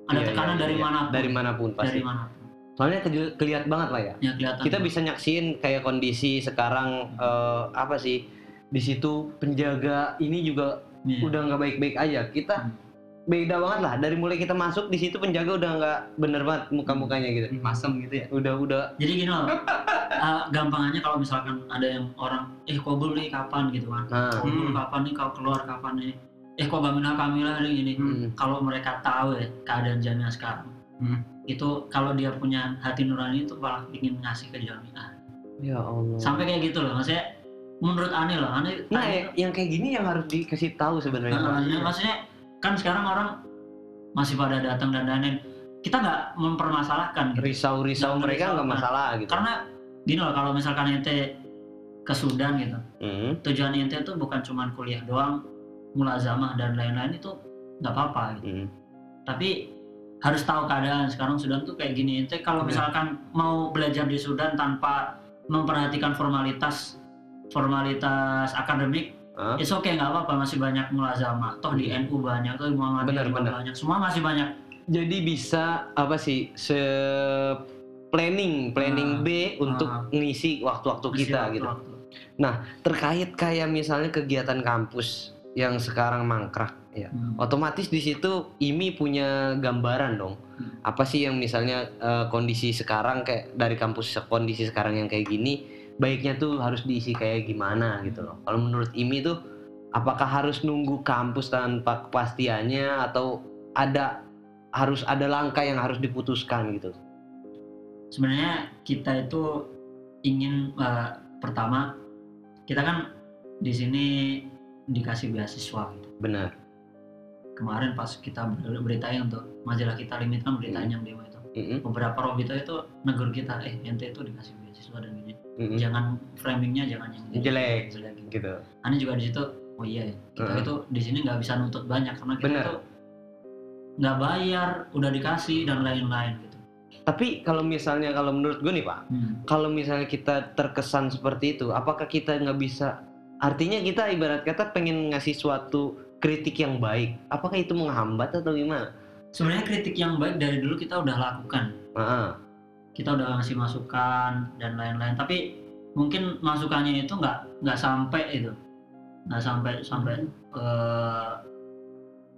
Ada Iya, tekanan iya, dari iya. mana pun. Dari mana pun pasti. Dari mana pun. Soalnya ke- kelihatan banget lah ya. Ya kelihatan. Kita bisa nyaksiin kayak kondisi sekarang eh, apa sih? Di situ penjaga ini juga Iya. udah nggak baik-baik aja. Kita Hmm. Beda banget lah dari mulai kita masuk di situ penjaga udah nggak bener banget muka-mukanya gitu. masem gitu ya Udah udah Jadi gini loh. eh, gampangannya kalau misalkan ada yang orang eh kobul nih kapan gitu kan. nah Kobul Hmm. kapan nih kau keluar kapan nih. Eh kok Gamina Kamila nih gini. hmm, Kalau mereka tahu ya keadaan jamiah sekarang. Hmm. Itu kalau dia punya hati nurani itu malah ingin ngasih ke jamiah. ya Allah. Sampai kayak gitu loh. Maksudnya menurut Ani loh. Ani Nah, Ani yang, yang kayak gini yang harus dikasih tahu sebenarnya. Nah, maksudnya kan sekarang orang masih pada datang dan danin. Kita nggak mempermasalahkan gitu. Risau-risau Jangan mereka nggak masalah gitu. Karena gini loh kalau misalkan ente ke Sudan gitu, Hmm, tujuan ente itu bukan cuma kuliah doang, mulazamah dan lain-lain itu nggak apa-apa gitu. hmm. Tapi harus tahu keadaan sekarang Sudan tuh kayak gini. Ente kalau Iya. misalkan mau belajar di Sudan tanpa memperhatikan formalitas formalitas akademik Hah? It's okay nggak apa-apa masih banyak mulazamah. Toh di NU banyak, toh di Muhammadiyah banyak. Semua masih banyak. Jadi bisa apa sih se planning planning Ah, B untuk ah. ngisi waktu-waktu kita Masih gitu. waktu-waktu. Terkait kayak misalnya kegiatan kampus yang sekarang mangkrak ya. Hmm. Otomatis di situ IMI punya gambaran dong. Hmm. Apa sih yang misalnya eh, kondisi sekarang kayak dari kampus kondisi sekarang yang kayak gini baiknya tuh harus diisi kayak gimana gitu loh. Kalau menurut IMI tuh apakah harus nunggu kampus tanpa kepastiannya atau ada harus ada langkah yang harus diputuskan gitu. Sebenarnya kita itu ingin eh, pertama kita kan di sini dikasih beasiswa gitu. Benar. Kemarin pas kita ber- beritain untuk majalah kita limit kan beritain Hmm. yang demo itu. Mm-mm, Beberapa robito itu negur kita, eh ente itu dikasih beasiswa dan gini. mm-mm. Jangan framingnya jangan yang. Jelek. jelek gitu. gitu. Aneh juga di situ oh iya ya kita Heeh. itu di sini nggak bisa nuntut banyak karena kita Bener. itu nggak bayar udah dikasih dan lain-lain gitu Tapi kalau misalnya kalau menurut gue nih Pak, Hmm. kalau misalnya kita terkesan seperti itu, apakah kita nggak bisa? Artinya kita ibarat kata pengen ngasih suatu kritik yang baik, apakah itu menghambat atau gimana? sebenarnya kritik yang baik dari dulu kita udah lakukan Ah, kita udah ngasih masukan dan lain-lain tapi mungkin masukannya itu nggak nggak sampai itu nggak sampai sampai ke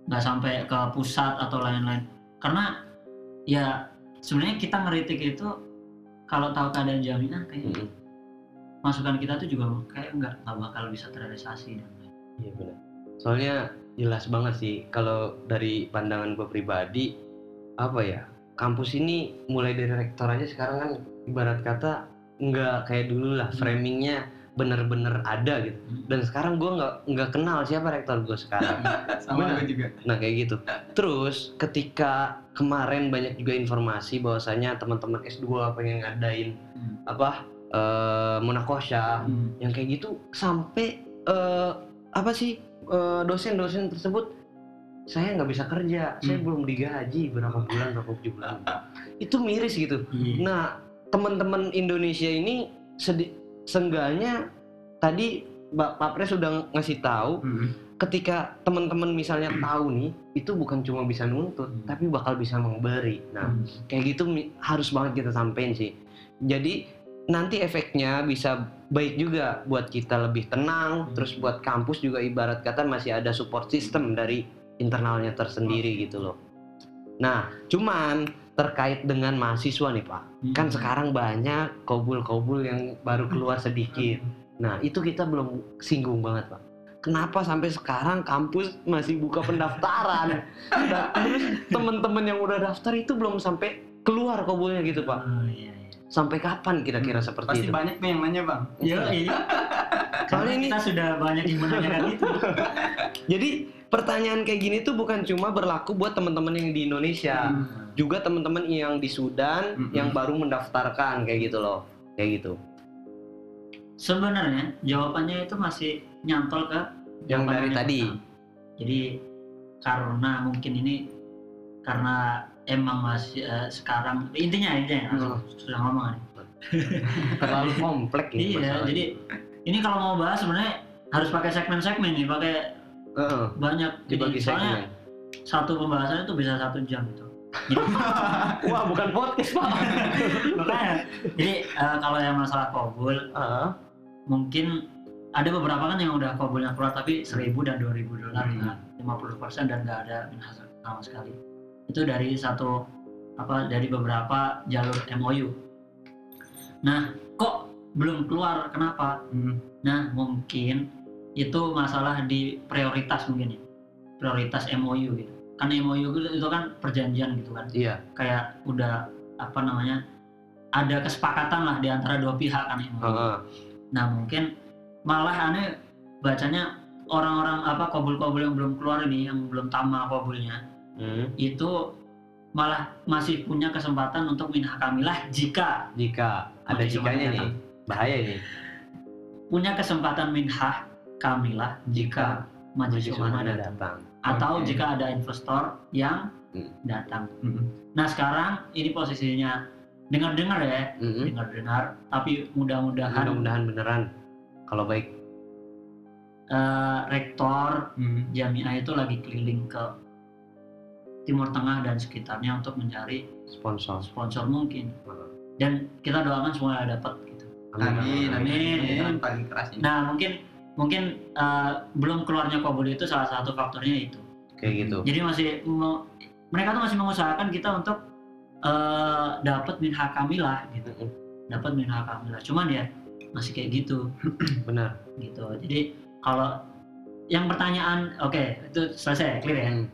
nggak sampai ke pusat atau lain-lain karena ya sebenarnya kita ngeritik itu kalau tahu keadaan jamiah kayak mm-mm. masukan kita tuh juga kayak nggak nggak bakal bisa terrealisasi dan lain. Iya benar. Soalnya jelas banget sih kalau dari pandangan gue pribadi apa ya kampus ini mulai dari rektor aja sekarang kan. Ibarat kata nggak kayak dulu lah framingnya bener-bener ada gitu. Dan sekarang gue nggak nggak kenal siapa rektor gue sekarang. Sama gue juga nah kayak gitu. Terus ketika kemarin banyak juga informasi bahwasanya teman-teman S2 pengen ngadain Hmm. apa eh munakosya Hmm. yang kayak gitu sampai eh, apa sih eh, dosen-dosen tersebut saya nggak bisa kerja saya Hmm. belum digaji berapa bulan berapa bulan itu miris gitu Iya. nah teman-teman Indonesia ini sedi- seenggaknya tadi Pak Pres sudah ngasih tahu Mm. ketika teman-teman misalnya tahu nih itu bukan cuma bisa nuntut Hmm. tapi bakal bisa memberi nah Hmm. kayak gitu harus banget kita sampein sih jadi nanti efeknya bisa baik juga buat kita lebih tenang Hmm. terus buat kampus juga ibarat kata masih ada support system dari internalnya tersendiri gitu loh. Nah cuman terkait dengan mahasiswa nih pak. Hmm. kan sekarang banyak kobul-kobul yang baru keluar sedikit. Nah itu kita belum singgung banget pak. Kenapa sampai sekarang kampus masih buka pendaftaran? Nah, terus teman-teman yang udah daftar itu belum sampai keluar kobulnya gitu pak. Oh, iya, iya. sampai kapan kira-kira seperti Pasti itu? banyak nih yang nanya bang. Iya, iya. Soalnya ini- kita sudah banyak yang menanyakan itu. jadi pertanyaan kayak gini tuh bukan cuma berlaku buat teman-teman yang di Indonesia Hmm. juga teman-teman yang di Sudan Mm-mm. yang baru mendaftarkan kayak gitu loh kayak gitu Sebenarnya jawabannya itu masih nyantol ke yang dari yang tadi pertama. Jadi karena mungkin ini karena emang masih eh, sekarang intinya intinya Hmm. sudah ngomong nih. terlalu kompleks ini Iya, jadi ini kalau mau bahas sebenarnya harus pakai segmen-segmen nih, pakai Heeh, banyak. dibagi soalnya satu pembahasan itu bisa satu jam itu. wah bukan podcast pak Makanya, jadi eh, kalau yang masalah kobul, Heeh. mungkin ada beberapa kan yang udah kobulnya keluar tapi 1000 dan 2000 dolar Hmm. nah, 50% dan nggak ada minhas sama sekali itu dari satu apa dari beberapa jalur MOU nah kok belum keluar kenapa Hmm. nah mungkin itu masalah di prioritas mungkin ya. Prioritas MOU gitu. Kan MOU itu kan perjanjian gitu kan. Iya. Kayak udah apa namanya ada kesepakatan lah di antara dua pihak kan MOU Heeh. Nah mungkin malah aneh bacanya orang-orang apa kobul-kobul yang belum keluar ini yang belum tamat kobulnya Hmm. itu malah masih punya kesempatan untuk minha kamilah jika jika ada jikanya nih. bahaya ini. Punya kesempatan minha kamilah jika Sumana Sumana datang datang atau Oke. jika ada investor yang Hmm. datang. Hmm. Nah sekarang ini posisinya dengar-dengar ya Mm-mm. dengar-dengar tapi mudah-mudahan mudah-mudahan beneran kalau baik eh, rektor Hmm. Jamiah itu lagi keliling ke Timur Tengah dan sekitarnya untuk mencari sponsor sponsor mungkin. Dan kita doakan semuanya dapat gitu. Amin, Amin. amin. Paling keras ini. Nah, mungkin mungkin eh, belum keluarnya kabul itu salah satu faktornya itu. kayak gitu Jadi masih mau- mereka tuh masih mengusahakan kita untuk eh, dapat minha kamilah gitu. Mm-mm. Dapat minha kamilah. Cuman ya masih kayak gitu benar gitu. Jadi kalau yang pertanyaan oke itu selesai clear ya. Mm.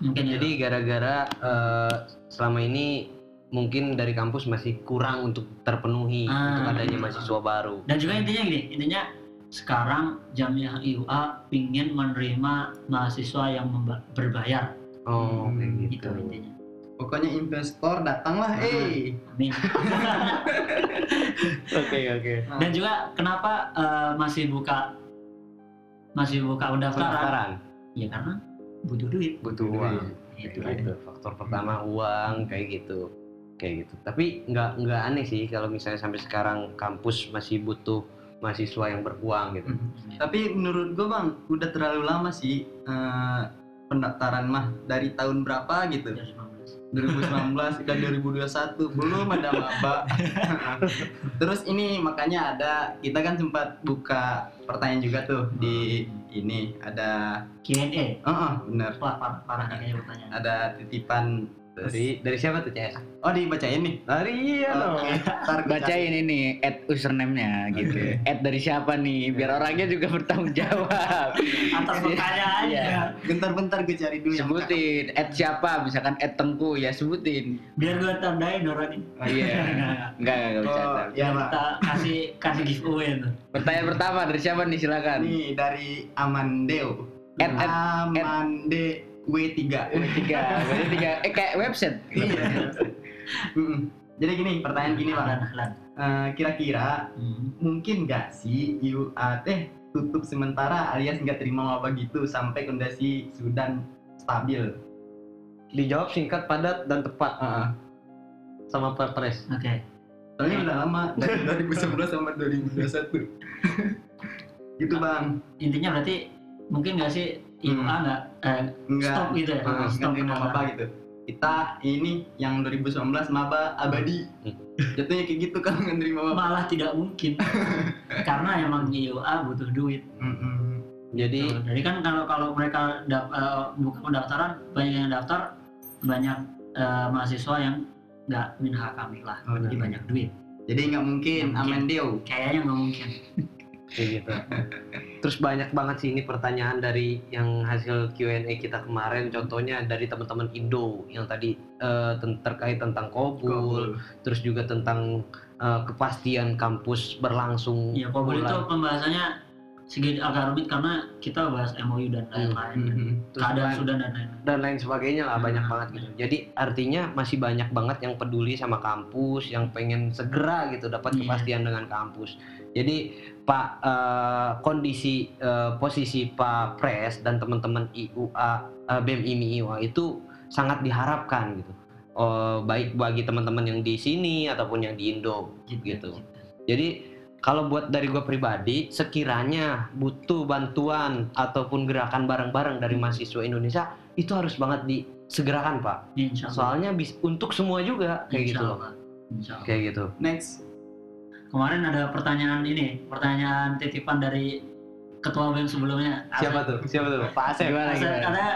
Mungkin ya. jadi gara-gara eh, selama ini mungkin dari kampus masih kurang untuk terpenuhi Ah. untuk adanya mahasiswa baru Dan juga intinya gini, intinya sekarang Jamiah IUA pingin menerima mahasiswa yang berbayar oh kayak Hmm, gitu itu intinya. Pokoknya investor datanglah, Ah. eh. Amin. oke oke Dan juga kenapa eh, masih buka masih buka pendaftaran? pendaftaran Ya karena butuh duit. butuh uang Itu gitu. faktor pertama uang kayak gitu kayak gitu tapi nggak nggak aneh sih kalau misalnya sampai sekarang kampus masih butuh mahasiswa yang beruang gitu Hmm. Tapi menurut gue bang, udah terlalu lama sih eh, pendaftaran mah dari tahun berapa gitu? 2019 ke 2021 belum ada maba. Terus ini makanya ada kita kan sempat buka pertanyaan juga tuh di ini ada, Q&A. oh, oh bener Wah, parah, parah nih kayaknya pertanyaan. ada titipan dari dari siapa tuh CS oh dibacain nih. dari iya dong ntar gua cari. bacain ini at username-nya gitu. Oke. At dari siapa nih? Biar orangnya juga bertanggung jawab. Atas pertanyaannya. Iya. Bentar-bentar gue cari dulu yang sebutin at siapa misalkan at tengku ya sebutin Biar gua tandain orang ini. oh iya enggak enggak bisa Oh, ya kita kasih kasih giveaway tuh. pertanyaan pertama dari siapa nih silakan Nih dari Amandeo. At- at- Amande W3. tiga berarti tiga eh kayak website Iya. Jadi gini, pertanyaan gini. Ahlan, ahlan. Eh, kira-kira Hmm. mungkin nggak sih UA teh tutup sementara alias nggak terima maba gitu sampai kondisi Sudan stabil? dijawab singkat padat dan tepat sama perpres Oke. Soalnya udah lama dari 2011 sama 2021. gitu bang. intinya berarti mungkin nggak sih Hmm. nggak eh, Enggak. stop gitu ya Ah, stop nggak terima maba gitu. Kita ini yang 2019 maba abadi. Hmm. Jatuhnya kayak gitu kan nggak terima maba. malah tidak mungkin karena emang IUA butuh duit Mm-mm. Jadi Tuh, jadi kan kalau kalau mereka dap, eh, buka pendaftaran banyak yang daftar banyak eh, mahasiswa yang nggak minha kami lah Oh, jadi benar. banyak duit Jadi nggak mungkin, Nggak mungkin. amen Deo. kayaknya nggak mungkin kayak gitu. Terus banyak banget sih ini pertanyaan dari yang hasil Q&A kita kemarin. Contohnya dari teman-teman Indo yang tadi ten- terkait tentang kobul, terus juga tentang eh, kepastian kampus berlangsung. ya kalau itu pembahasannya sedikit agak rumit karena kita bahas MOU dan lain-lain Mhm. Terus keadaan lain- Sudan dan lain-lain dan lain sebagainya lah banyak Hmm. banget gitu. Jadi artinya masih banyak banget yang peduli sama kampus, yang pengen segera gitu dapat Iya. kepastian dengan kampus. Jadi Pak eh, kondisi eh, posisi Pak Pres dan teman-teman IUA eh, BEM IMI IUA itu sangat diharapkan gitu. Oh, baik bagi teman-teman yang di sini ataupun yang di Indo gitu. Jadi kalau buat dari gue pribadi, sekiranya butuh bantuan ataupun gerakan bareng-bareng dari mahasiswa Indonesia, itu harus banget disegerakan pak. Insya Allah. Soalnya bis, untuk semua juga kayak Insya gitu loh, Allah. Insya Allah. kayak gitu. Next. Kemarin ada pertanyaan ini, pertanyaan titipan dari ketua BEM sebelumnya. Siapa tuh? Siapa tuh? Pak Asep. Gimana, Ada, gimana? ada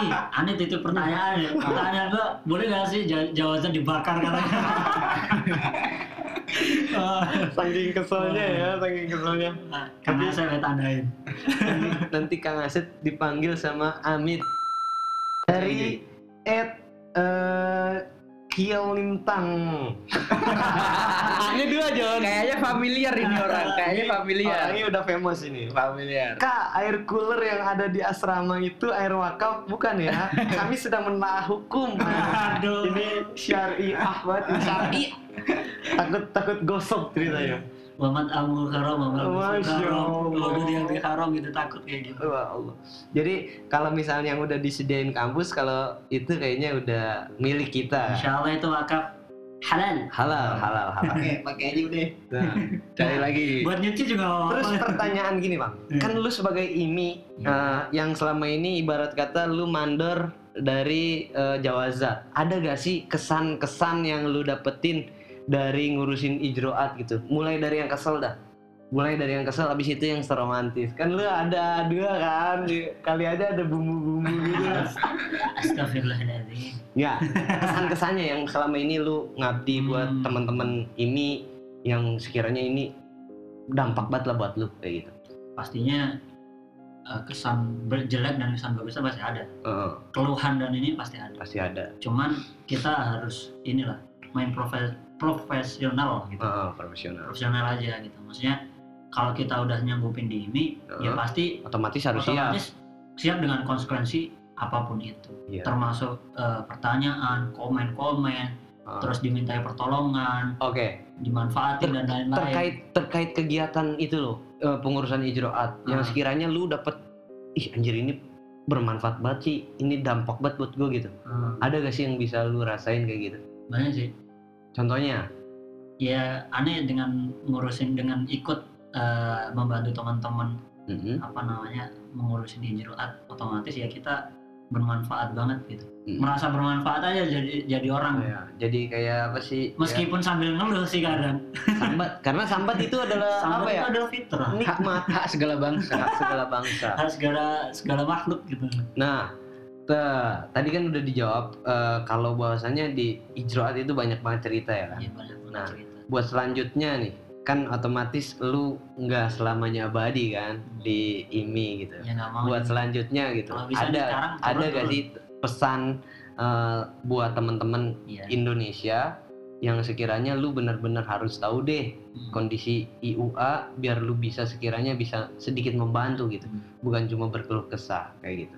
Ih, aneh titip pertanyaan ya. Pertanyaan gua, boleh gak sih ja- jawabannya dibakar katanya? Saking keselnya ya, saking keselnya. nah, saya tandain. Nanti Kang Asep dipanggil sama Amit dari Ed eh Kiel Lintang. Ini dua John. Kayaknya familiar ini orang, kayaknya familiar. Oh, ini udah famous ini. Familiar. Kak, air cooler yang ada di asrama itu air wakaf bukan ya? Kami sedang menaah hukum. Aduh. ini syariah banget. ini Syari. takut takut gosok ceritanya. Muhammad Abu Haram, Muhammad Masya Haram. Yang di haram gitu takut kayak gitu. Wah Allah. Jadi kalau misalnya yang udah disediain kampus, kalau itu kayaknya udah milik kita. Insya Allah itu wakaf halal. Halal, halal, halal. Pakai pakai aja udah. Nah, Cari lagi. Buat nyuci juga Terus pertanyaan gini bang, Hmm. kan lu sebagai IMI eh, yang selama ini ibarat kata lu mandor dari eh, Jawazat, ada gak sih kesan-kesan yang lu dapetin dari ngurusin ijroat gitu? Mulai dari yang kesel dah, mulai dari yang kesel, abis itu yang seromantis. Kan lu ada dua kan, kali aja ada bumbu-bumbu gitu. Astagfirullahaladzim. ya, kesan-kesannya yang selama ini lu ngabdi buat Hmm. teman-teman IMI yang sekiranya ini dampak banget lah buat lu kayak gitu. Pastinya eh, kesan ber- jelek dan kesan bagusnya pasti ada. Heeh. Keluhan dan ini pasti ada. pasti ada Cuman kita harus inilah main profe- profesional gitu. Heeh, profesional Profesional aja gitu. Maksudnya kalau kita udah nyanggupin di IMI, ya Heeh. pasti otomatis harus siap otomatis siap dengan konsekuensi apa pun itu. Iya. Termasuk eh, pertanyaan, komen-komen, Heeh. terus dimintai pertolongan, oke dimanfaatin dan lain-lain. terkait terkait kegiatan itu loh eh, pengurusan ijroat yang Ah. sekiranya lu dapet ih anjir ini bermanfaat banget sih ini dampak banget buat gue gitu Hmm, ada gak sih yang bisa lu rasain kayak gitu banyak sih. Contohnya Ya aneh dengan ngurusin dengan ikut eh, membantu teman-teman Mm-mm. apa namanya mengurusin ijroat otomatis ya kita bermanfaat banget gitu. Mm. Merasa bermanfaat aja jadi jadi orang. Oh, ya. jadi kayak apa sih ya, Meskipun sambil ngeluh sih kadang. sambat karena sambat itu adalah Sambil apa itu ya adalah fitrah. nikmat Hak segala bangsa. hak segala bangsa Hak segala segala makhluk gitu. Nah, te- tadi kan udah dijawab eh, kalau bahwasannya di ijroat itu banyak banget cerita ya kan. Ya, banyak banget Nah. cerita. Buat selanjutnya nih, kan otomatis lu nggak selamanya abadi kan di IMI gitu. Ya mau. Buat selanjutnya gitu, Kalau bisa ada sekarang ada gak sih pesan eh, buat temen-temen Iya. Indonesia yang sekiranya lu benar-benar harus tahu deh Hmm. kondisi IUA biar lu bisa sekiranya bisa sedikit membantu gitu, Hmm. bukan cuma berkeluh kesah kayak gitu.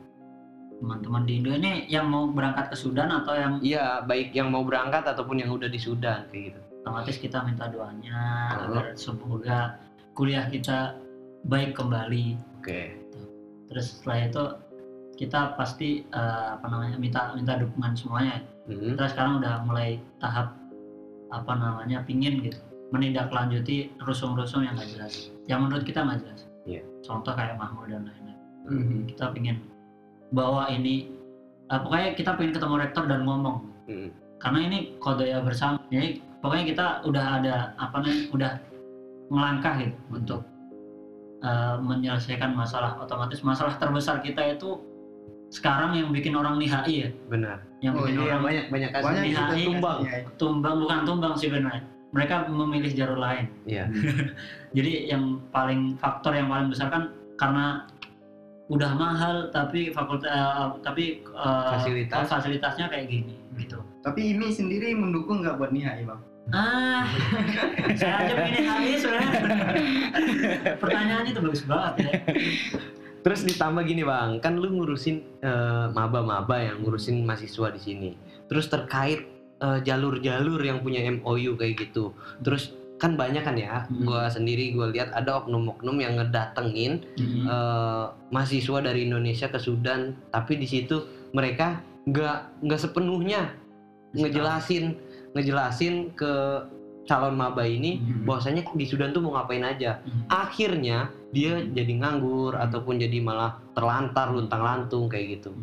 Teman-teman di Indo ini yang mau berangkat ke Sudan atau yang Iya, baik yang mau berangkat ataupun yang udah di Sudan kayak gitu. otomatis kita minta doanya Oh. agar semoga kuliah kita baik kembali. Oke. Terus setelah itu kita pasti eh, apa namanya minta minta dukungan semuanya. Mhm. Kita sekarang udah mulai tahap apa namanya pingin gitu menindaklanjuti rusung-rusung yang nggak jelas yang menurut kita nggak jelas Iya. contoh kayak Mahmud dan lain-lain Mhm. kita pingin bawa ini eh, pokoknya kita pengen ketemu rektor dan ngomong. Mm. karena ini kode ya bersama. Jadi pokoknya kita udah ada apa namanya udah melangkah gitu untuk eh, menyelesaikan masalah otomatis. Masalah terbesar kita itu sekarang yang bikin orang nihai ya. Benar. Yang Oh, bikin iya, orang banyak banyak kasus Banyak Iya, kita iya, tumbang. tumbang bukan tumbang sih benar. Mereka memilih jalur lain. Iya. jadi yang paling faktor yang paling besar kan karena udah mahal tapi fakultas eh, tapi eh, Fasilitas. fasilitasnya kayak gini gitu Tapi ini sendiri mendukung nggak buat Nihai bang? ah saya aja pengen habis sebenarnya pertanyaannya itu bagus banget ya Terus ditambah gini bang, kan lu ngurusin eh, maba-maba yang ngurusin mahasiswa di sini. Terus terkait eh, jalur-jalur yang punya MOU kayak gitu. Terus kan banyak kan ya, Hmm. gua sendiri gua lihat ada oknum-oknum yang ngedatengin eh, mahasiswa dari Indonesia ke Sudan, tapi di situ mereka nggak nggak sepenuhnya ngejelasin ngejelasin ke calon maba ini Mhm. bahwasanya di Sudan tuh mau ngapain aja. Mhm. Akhirnya dia jadi nganggur ataupun jadi malah terlantar luntang-lantung kayak gitu.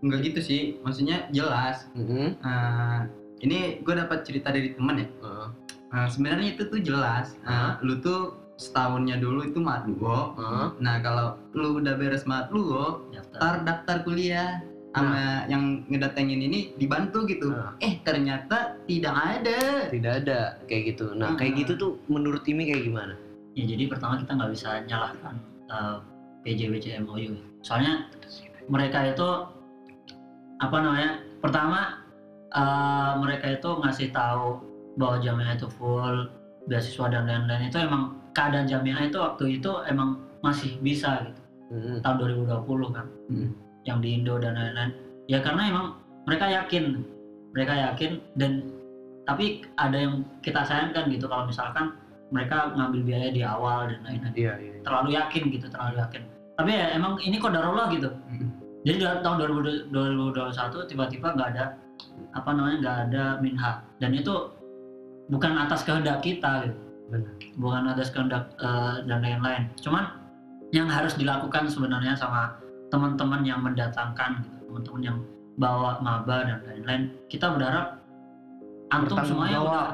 Enggak gitu sih, maksudnya jelas. Mhm. Eh, ini gue dapat cerita dari temen ya. Heeh. Eh, sebenarnya itu tuh jelas. Eh, Hah? lu tuh setahunnya dulu itu matluo. Heeh. Nah kalau lu udah beres matluo, Daftar. ntar daftar kuliah sama yang ngedatengin ini dibantu gitu. Nah. Eh ternyata tidak ada. Tidak ada kayak gitu. Nah kayak Mhm. gitu tuh menurut Imi kayak gimana? ya jadi pertama kita nggak bisa nyalahkan uh, PJWC MOU soalnya mereka itu apa namanya pertama uh, mereka itu ngasih tahu bahwa jamiah itu full beasiswa dan lain-lain itu emang keadaan jamiah itu waktu itu emang masih bisa gitu Mhm. tahun 2020 kan Hmm. yang di Indo dan lain-lain ya karena emang mereka yakin mereka yakin dan tapi ada yang kita sayangkan gitu kalau misalkan mereka ngambil biaya di awal dan lain-lain Iya iya. terlalu yakin gitu terlalu yakin tapi ya emang ini kodarullah gitu Hmm. jadi tahun 2000 2021 tiba-tiba nggak ada apa namanya nggak ada minha dan itu bukan atas kehendak kita gitu Benar. bukan atas kehendak eh, dan lain-lain cuman yang harus dilakukan sebenarnya sama teman-teman yang mendatangkan gitu teman-teman yang bawa maba dan lain-lain kita berharap antum semuanya jawab. udah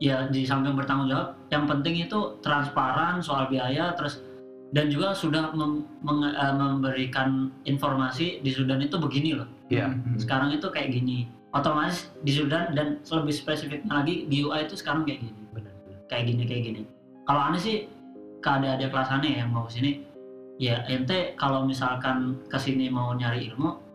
ya di samping bertanggung jawab yang penting itu transparan soal biaya terus dan juga sudah mem- meng- eh, memberikan informasi di Sudan itu begini loh Iya. Hmm. sekarang itu kayak gini otomatis di Sudan dan lebih spesifiknya lagi di UI itu sekarang kayak gini. Benar. benar. kayak gini kayak gini. Kalau aneh sih ke adik-adik kelas aneh yang mau sini. Ya ente kalau misalkan ke sini mau nyari ilmu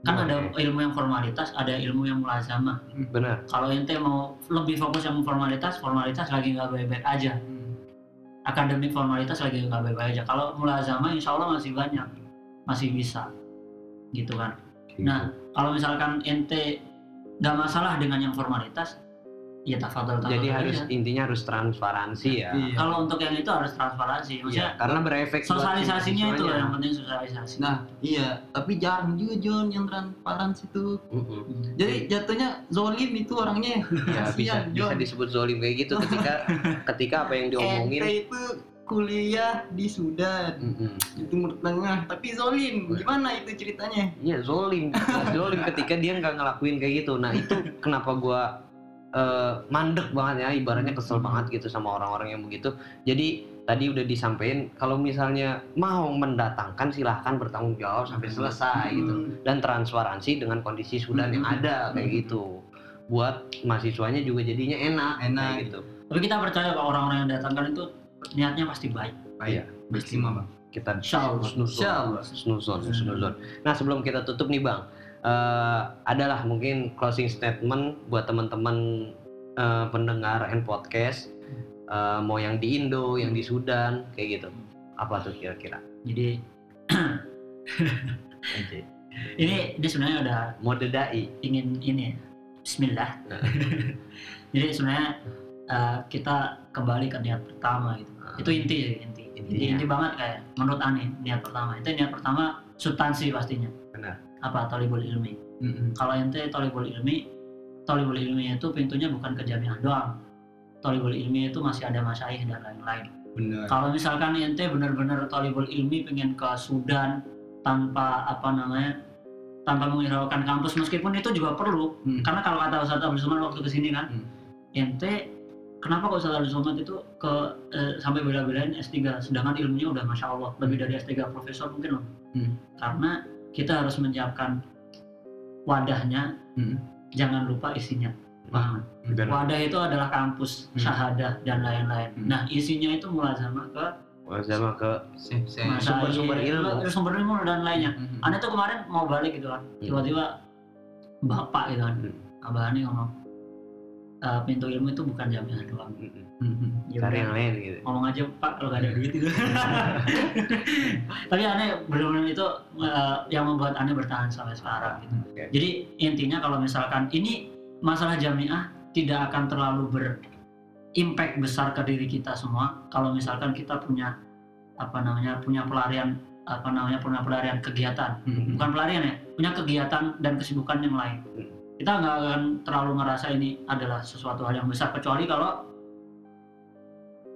kan ada ilmu yang formalitas ada ilmu yang mulazamah. Benar. kalau ente mau lebih fokus yang formalitas formalitas lagi nggak baik-baik aja. Hmm. akademik formalitas lagi nggak baik-baik aja. Kalau mulazamah insya Allah masih banyak masih bisa. Gitu kan. Nah, kalau misalkan ente nggak masalah dengan yang formalitas, ya tafadhol tafadhol Jadi harus aja. intinya harus transparansi ya. Iya. Kalau untuk yang itu harus transparansi, Iya, maksudnya karena berefek sosialisasinya itu loh yang penting sosialisasi. Nah, iya, tapi jarang juga John yang transparansi itu. Mm-mm. Jadi jatuhnya zolim itu orangnya. Ya, bisa bisa disebut zolim kayak gitu ketika ketika apa yang diomongin Ente itu kuliah di Sudan Mm-mm. di Timur Tengah, tapi zolim. Gimana itu ceritanya? Iya zolim, zolim ketika dia nggak ngelakuin kayak gitu. Nah itu kenapa gua eh, mandek banget ya, ibaratnya kesel banget gitu sama orang-orang yang begitu. Jadi tadi udah disampaikan kalau misalnya mau mendatangkan silahkan bertanggung jawab sampai selesai gitu Hmm. dan transparansi dengan kondisi Sudan yang ada kayak gitu. Buat mahasiswanya juga jadinya enak, Enak. kayak gitu. Tapi kita percaya kalau orang-orang yang datangkan itu niatnya pasti baik. Iya. Pasti mah bang. Kita Insya Allah. snuzon, Insya Allah. snuzon. Nah sebelum kita tutup nih bang, eh, adalah mungkin closing statement buat teman-teman eh, pendengar and podcast, eh, mau yang di Indo, yang di Sudan, kayak gitu. Apa tuh kira-kira? Jadi ini ini sebenarnya udah Mode dai. ingin ini ya, Bismillah. Nah. Jadi sebenarnya uh, kita kembali ke niat pertama gitu. Itu inti sih inti. Inti, Intinya. inti banget kayak menurut Ani niat pertama. Itu niat pertama substansi pastinya. Benar. Apa tolibul ilmi. Mm-mm. Kalau ente tolibul ilmi, tolibul ilmiah itu pintunya bukan ke jamiah doang tolibul ilmiah itu masih ada masyaih dan lain-lain benar kalau misalkan ente benar-benar tolibul ilmi pengen ke Sudan tanpa apa namanya tanpa menghiraukan kampus meskipun itu juga perlu Hmm. karena kalau kata Ustadz Abdul Somad waktu ke sini kan Hmm. ente kenapa kok Abdul Somad itu ke eh, sampai bela-belain S3 sedangkan ilmunya udah masya Allah lebih dari S3 profesor mungkin loh Hmm. karena kita harus menyiapkan wadahnya Hmm. jangan lupa isinya paham Dan wadah itu adalah kampus Hmm. syahadah dan lain-lain Hmm. nah isinya itu mulazamah ke sama ke se- masaih, sumber-sumber ilmu. sumber ilmu dan lainnya Mhm. Anda tuh kemarin mau balik gitu kan tiba-tiba bapak gitu kan Hmm. abah ini ngomong "Eh, pintu ilmu itu bukan jamiah doang. Ya cari yang lain gitu. Ngomong aja pak kalau gak ada duit itu. Tapi aneh benar-benar itu eh, yang membuat aneh bertahan sampai sekarang gitu. Oke. jadi intinya kalau misalkan ini masalah jamiah tidak akan terlalu berimpact besar ke diri kita semua. Kalau misalkan kita punya apa namanya punya pelarian apa namanya punya pelarian kegiatan. Mhm. bukan pelarian ya punya kegiatan dan kesibukan yang lain. Hmm. Kita nggak akan terlalu ngerasa ini adalah sesuatu hal yang besar kecuali kalau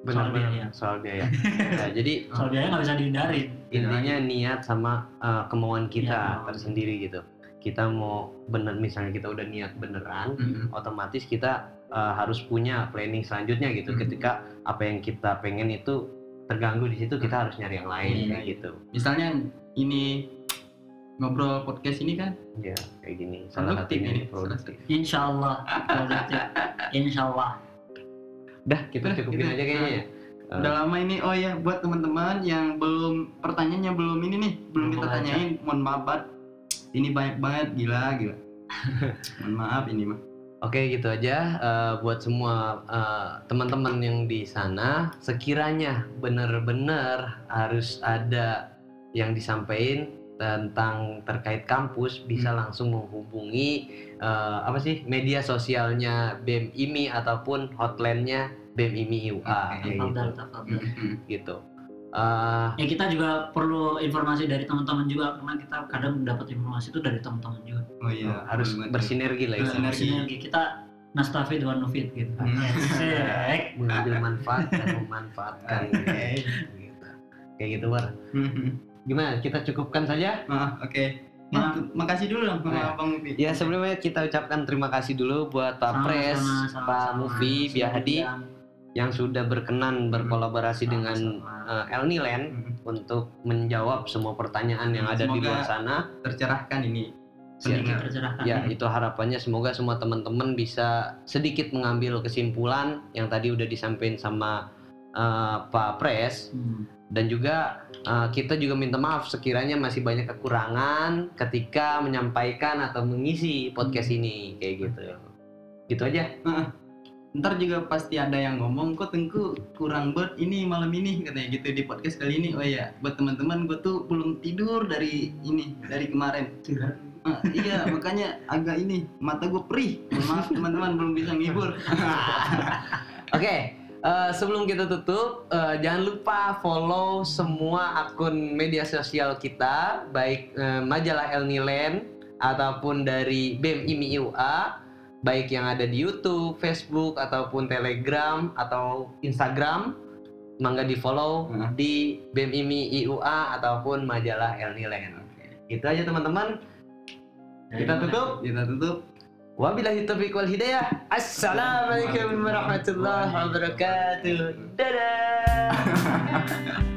benar-benar biaya. soal biaya Nah, jadi soal biaya nggak bisa dihindari intinya niat sama uh, kemauan kita Iya. tersendiri gitu kita mau bener misalnya kita udah niat beneran Mhm. otomatis kita uh, harus punya planning selanjutnya gitu Hmm. ketika apa yang kita pengen itu terganggu di situ kita harus nyari yang lain Iya. kayak gitu misalnya ini ngobrol podcast ini kan? Ya kayak gini salah Produktif ini, produktif. Insya Allah produktif. Insya Allah dah kita Udah, cukupin gitu. aja kayaknya ya. Uh, udah lama ini. Oh ya buat teman-teman yang belum pertanyaannya belum ini nih belum kita tanyain mohon maaf banget ini banyak banget gila gila. Mohon maaf ini mah. Oke gitu aja. Eh, buat semua eh, teman-teman yang di sana sekiranya benar-benar harus ada yang disampaikan tentang terkait kampus bisa Hmm. langsung menghubungi eh, apa sih media sosialnya BEM IMI ataupun hotline-nya BEM IMI UA Oke. kayak gitu. tafadhal tafadhal Mhm. gitu. Eh, ya kita juga perlu informasi dari teman-teman juga karena kita kadang dapat informasi itu dari teman-teman juga oh iya harus boleh banget. bersinergi lah Bersinergi. istilahnya. sinergi kita nastafid wa nufid gitu Hmm. Asik. mengambil manfaat dan memanfaatkan Oke. gitu. kayak gitu War. Gimana? Kita cukupkan saja? Ah, oke Ma- makasih dulu dong sama Nah. Bang Upi. Ya sebelumnya kita ucapkan terima kasih dulu buat Pak Sama-sama, Pres, sama-sama. Pak Mufi, Biahadi Sama-sama. yang sudah berkenan berkolaborasi dengan Sama-sama. eh, Elniland Mhm. untuk menjawab semua pertanyaan yang ada di luar sana. tercerahkan ini pendengar tercerahkan Ya itu harapannya semoga semua teman-teman bisa sedikit mengambil kesimpulan yang tadi udah disampaikan sama eh, Pak Pres Hmm. Dan juga uh, kita juga minta maaf sekiranya masih banyak kekurangan ketika menyampaikan atau mengisi podcast ini kayak gitu. Gitu aja. Ntar juga pasti ada yang ngomong kok tengku kurang buat ini malam ini? Katanya gitu di podcast kali ini. Oh iya buat teman-teman gue tuh belum tidur dari ini dari kemarin. Ah, iya makanya agak ini mata gue perih. Maaf teman-teman belum bisa ngibur. Oke uh, sebelum kita tutup uh, jangan lupa follow semua akun media sosial kita baik uh, majalah Elniland ataupun dari BEM IMI UA baik yang ada di YouTube, Facebook ataupun Telegram atau Instagram mangga di follow Hmm. di BEM IMI IUA ataupun majalah Elniland. Itu aja teman-teman. Kita tutup. kita tutup Wabillahi taufiq wal hidayah. Assalamualaikum warahmatullahi wabarakatuh. Dadah.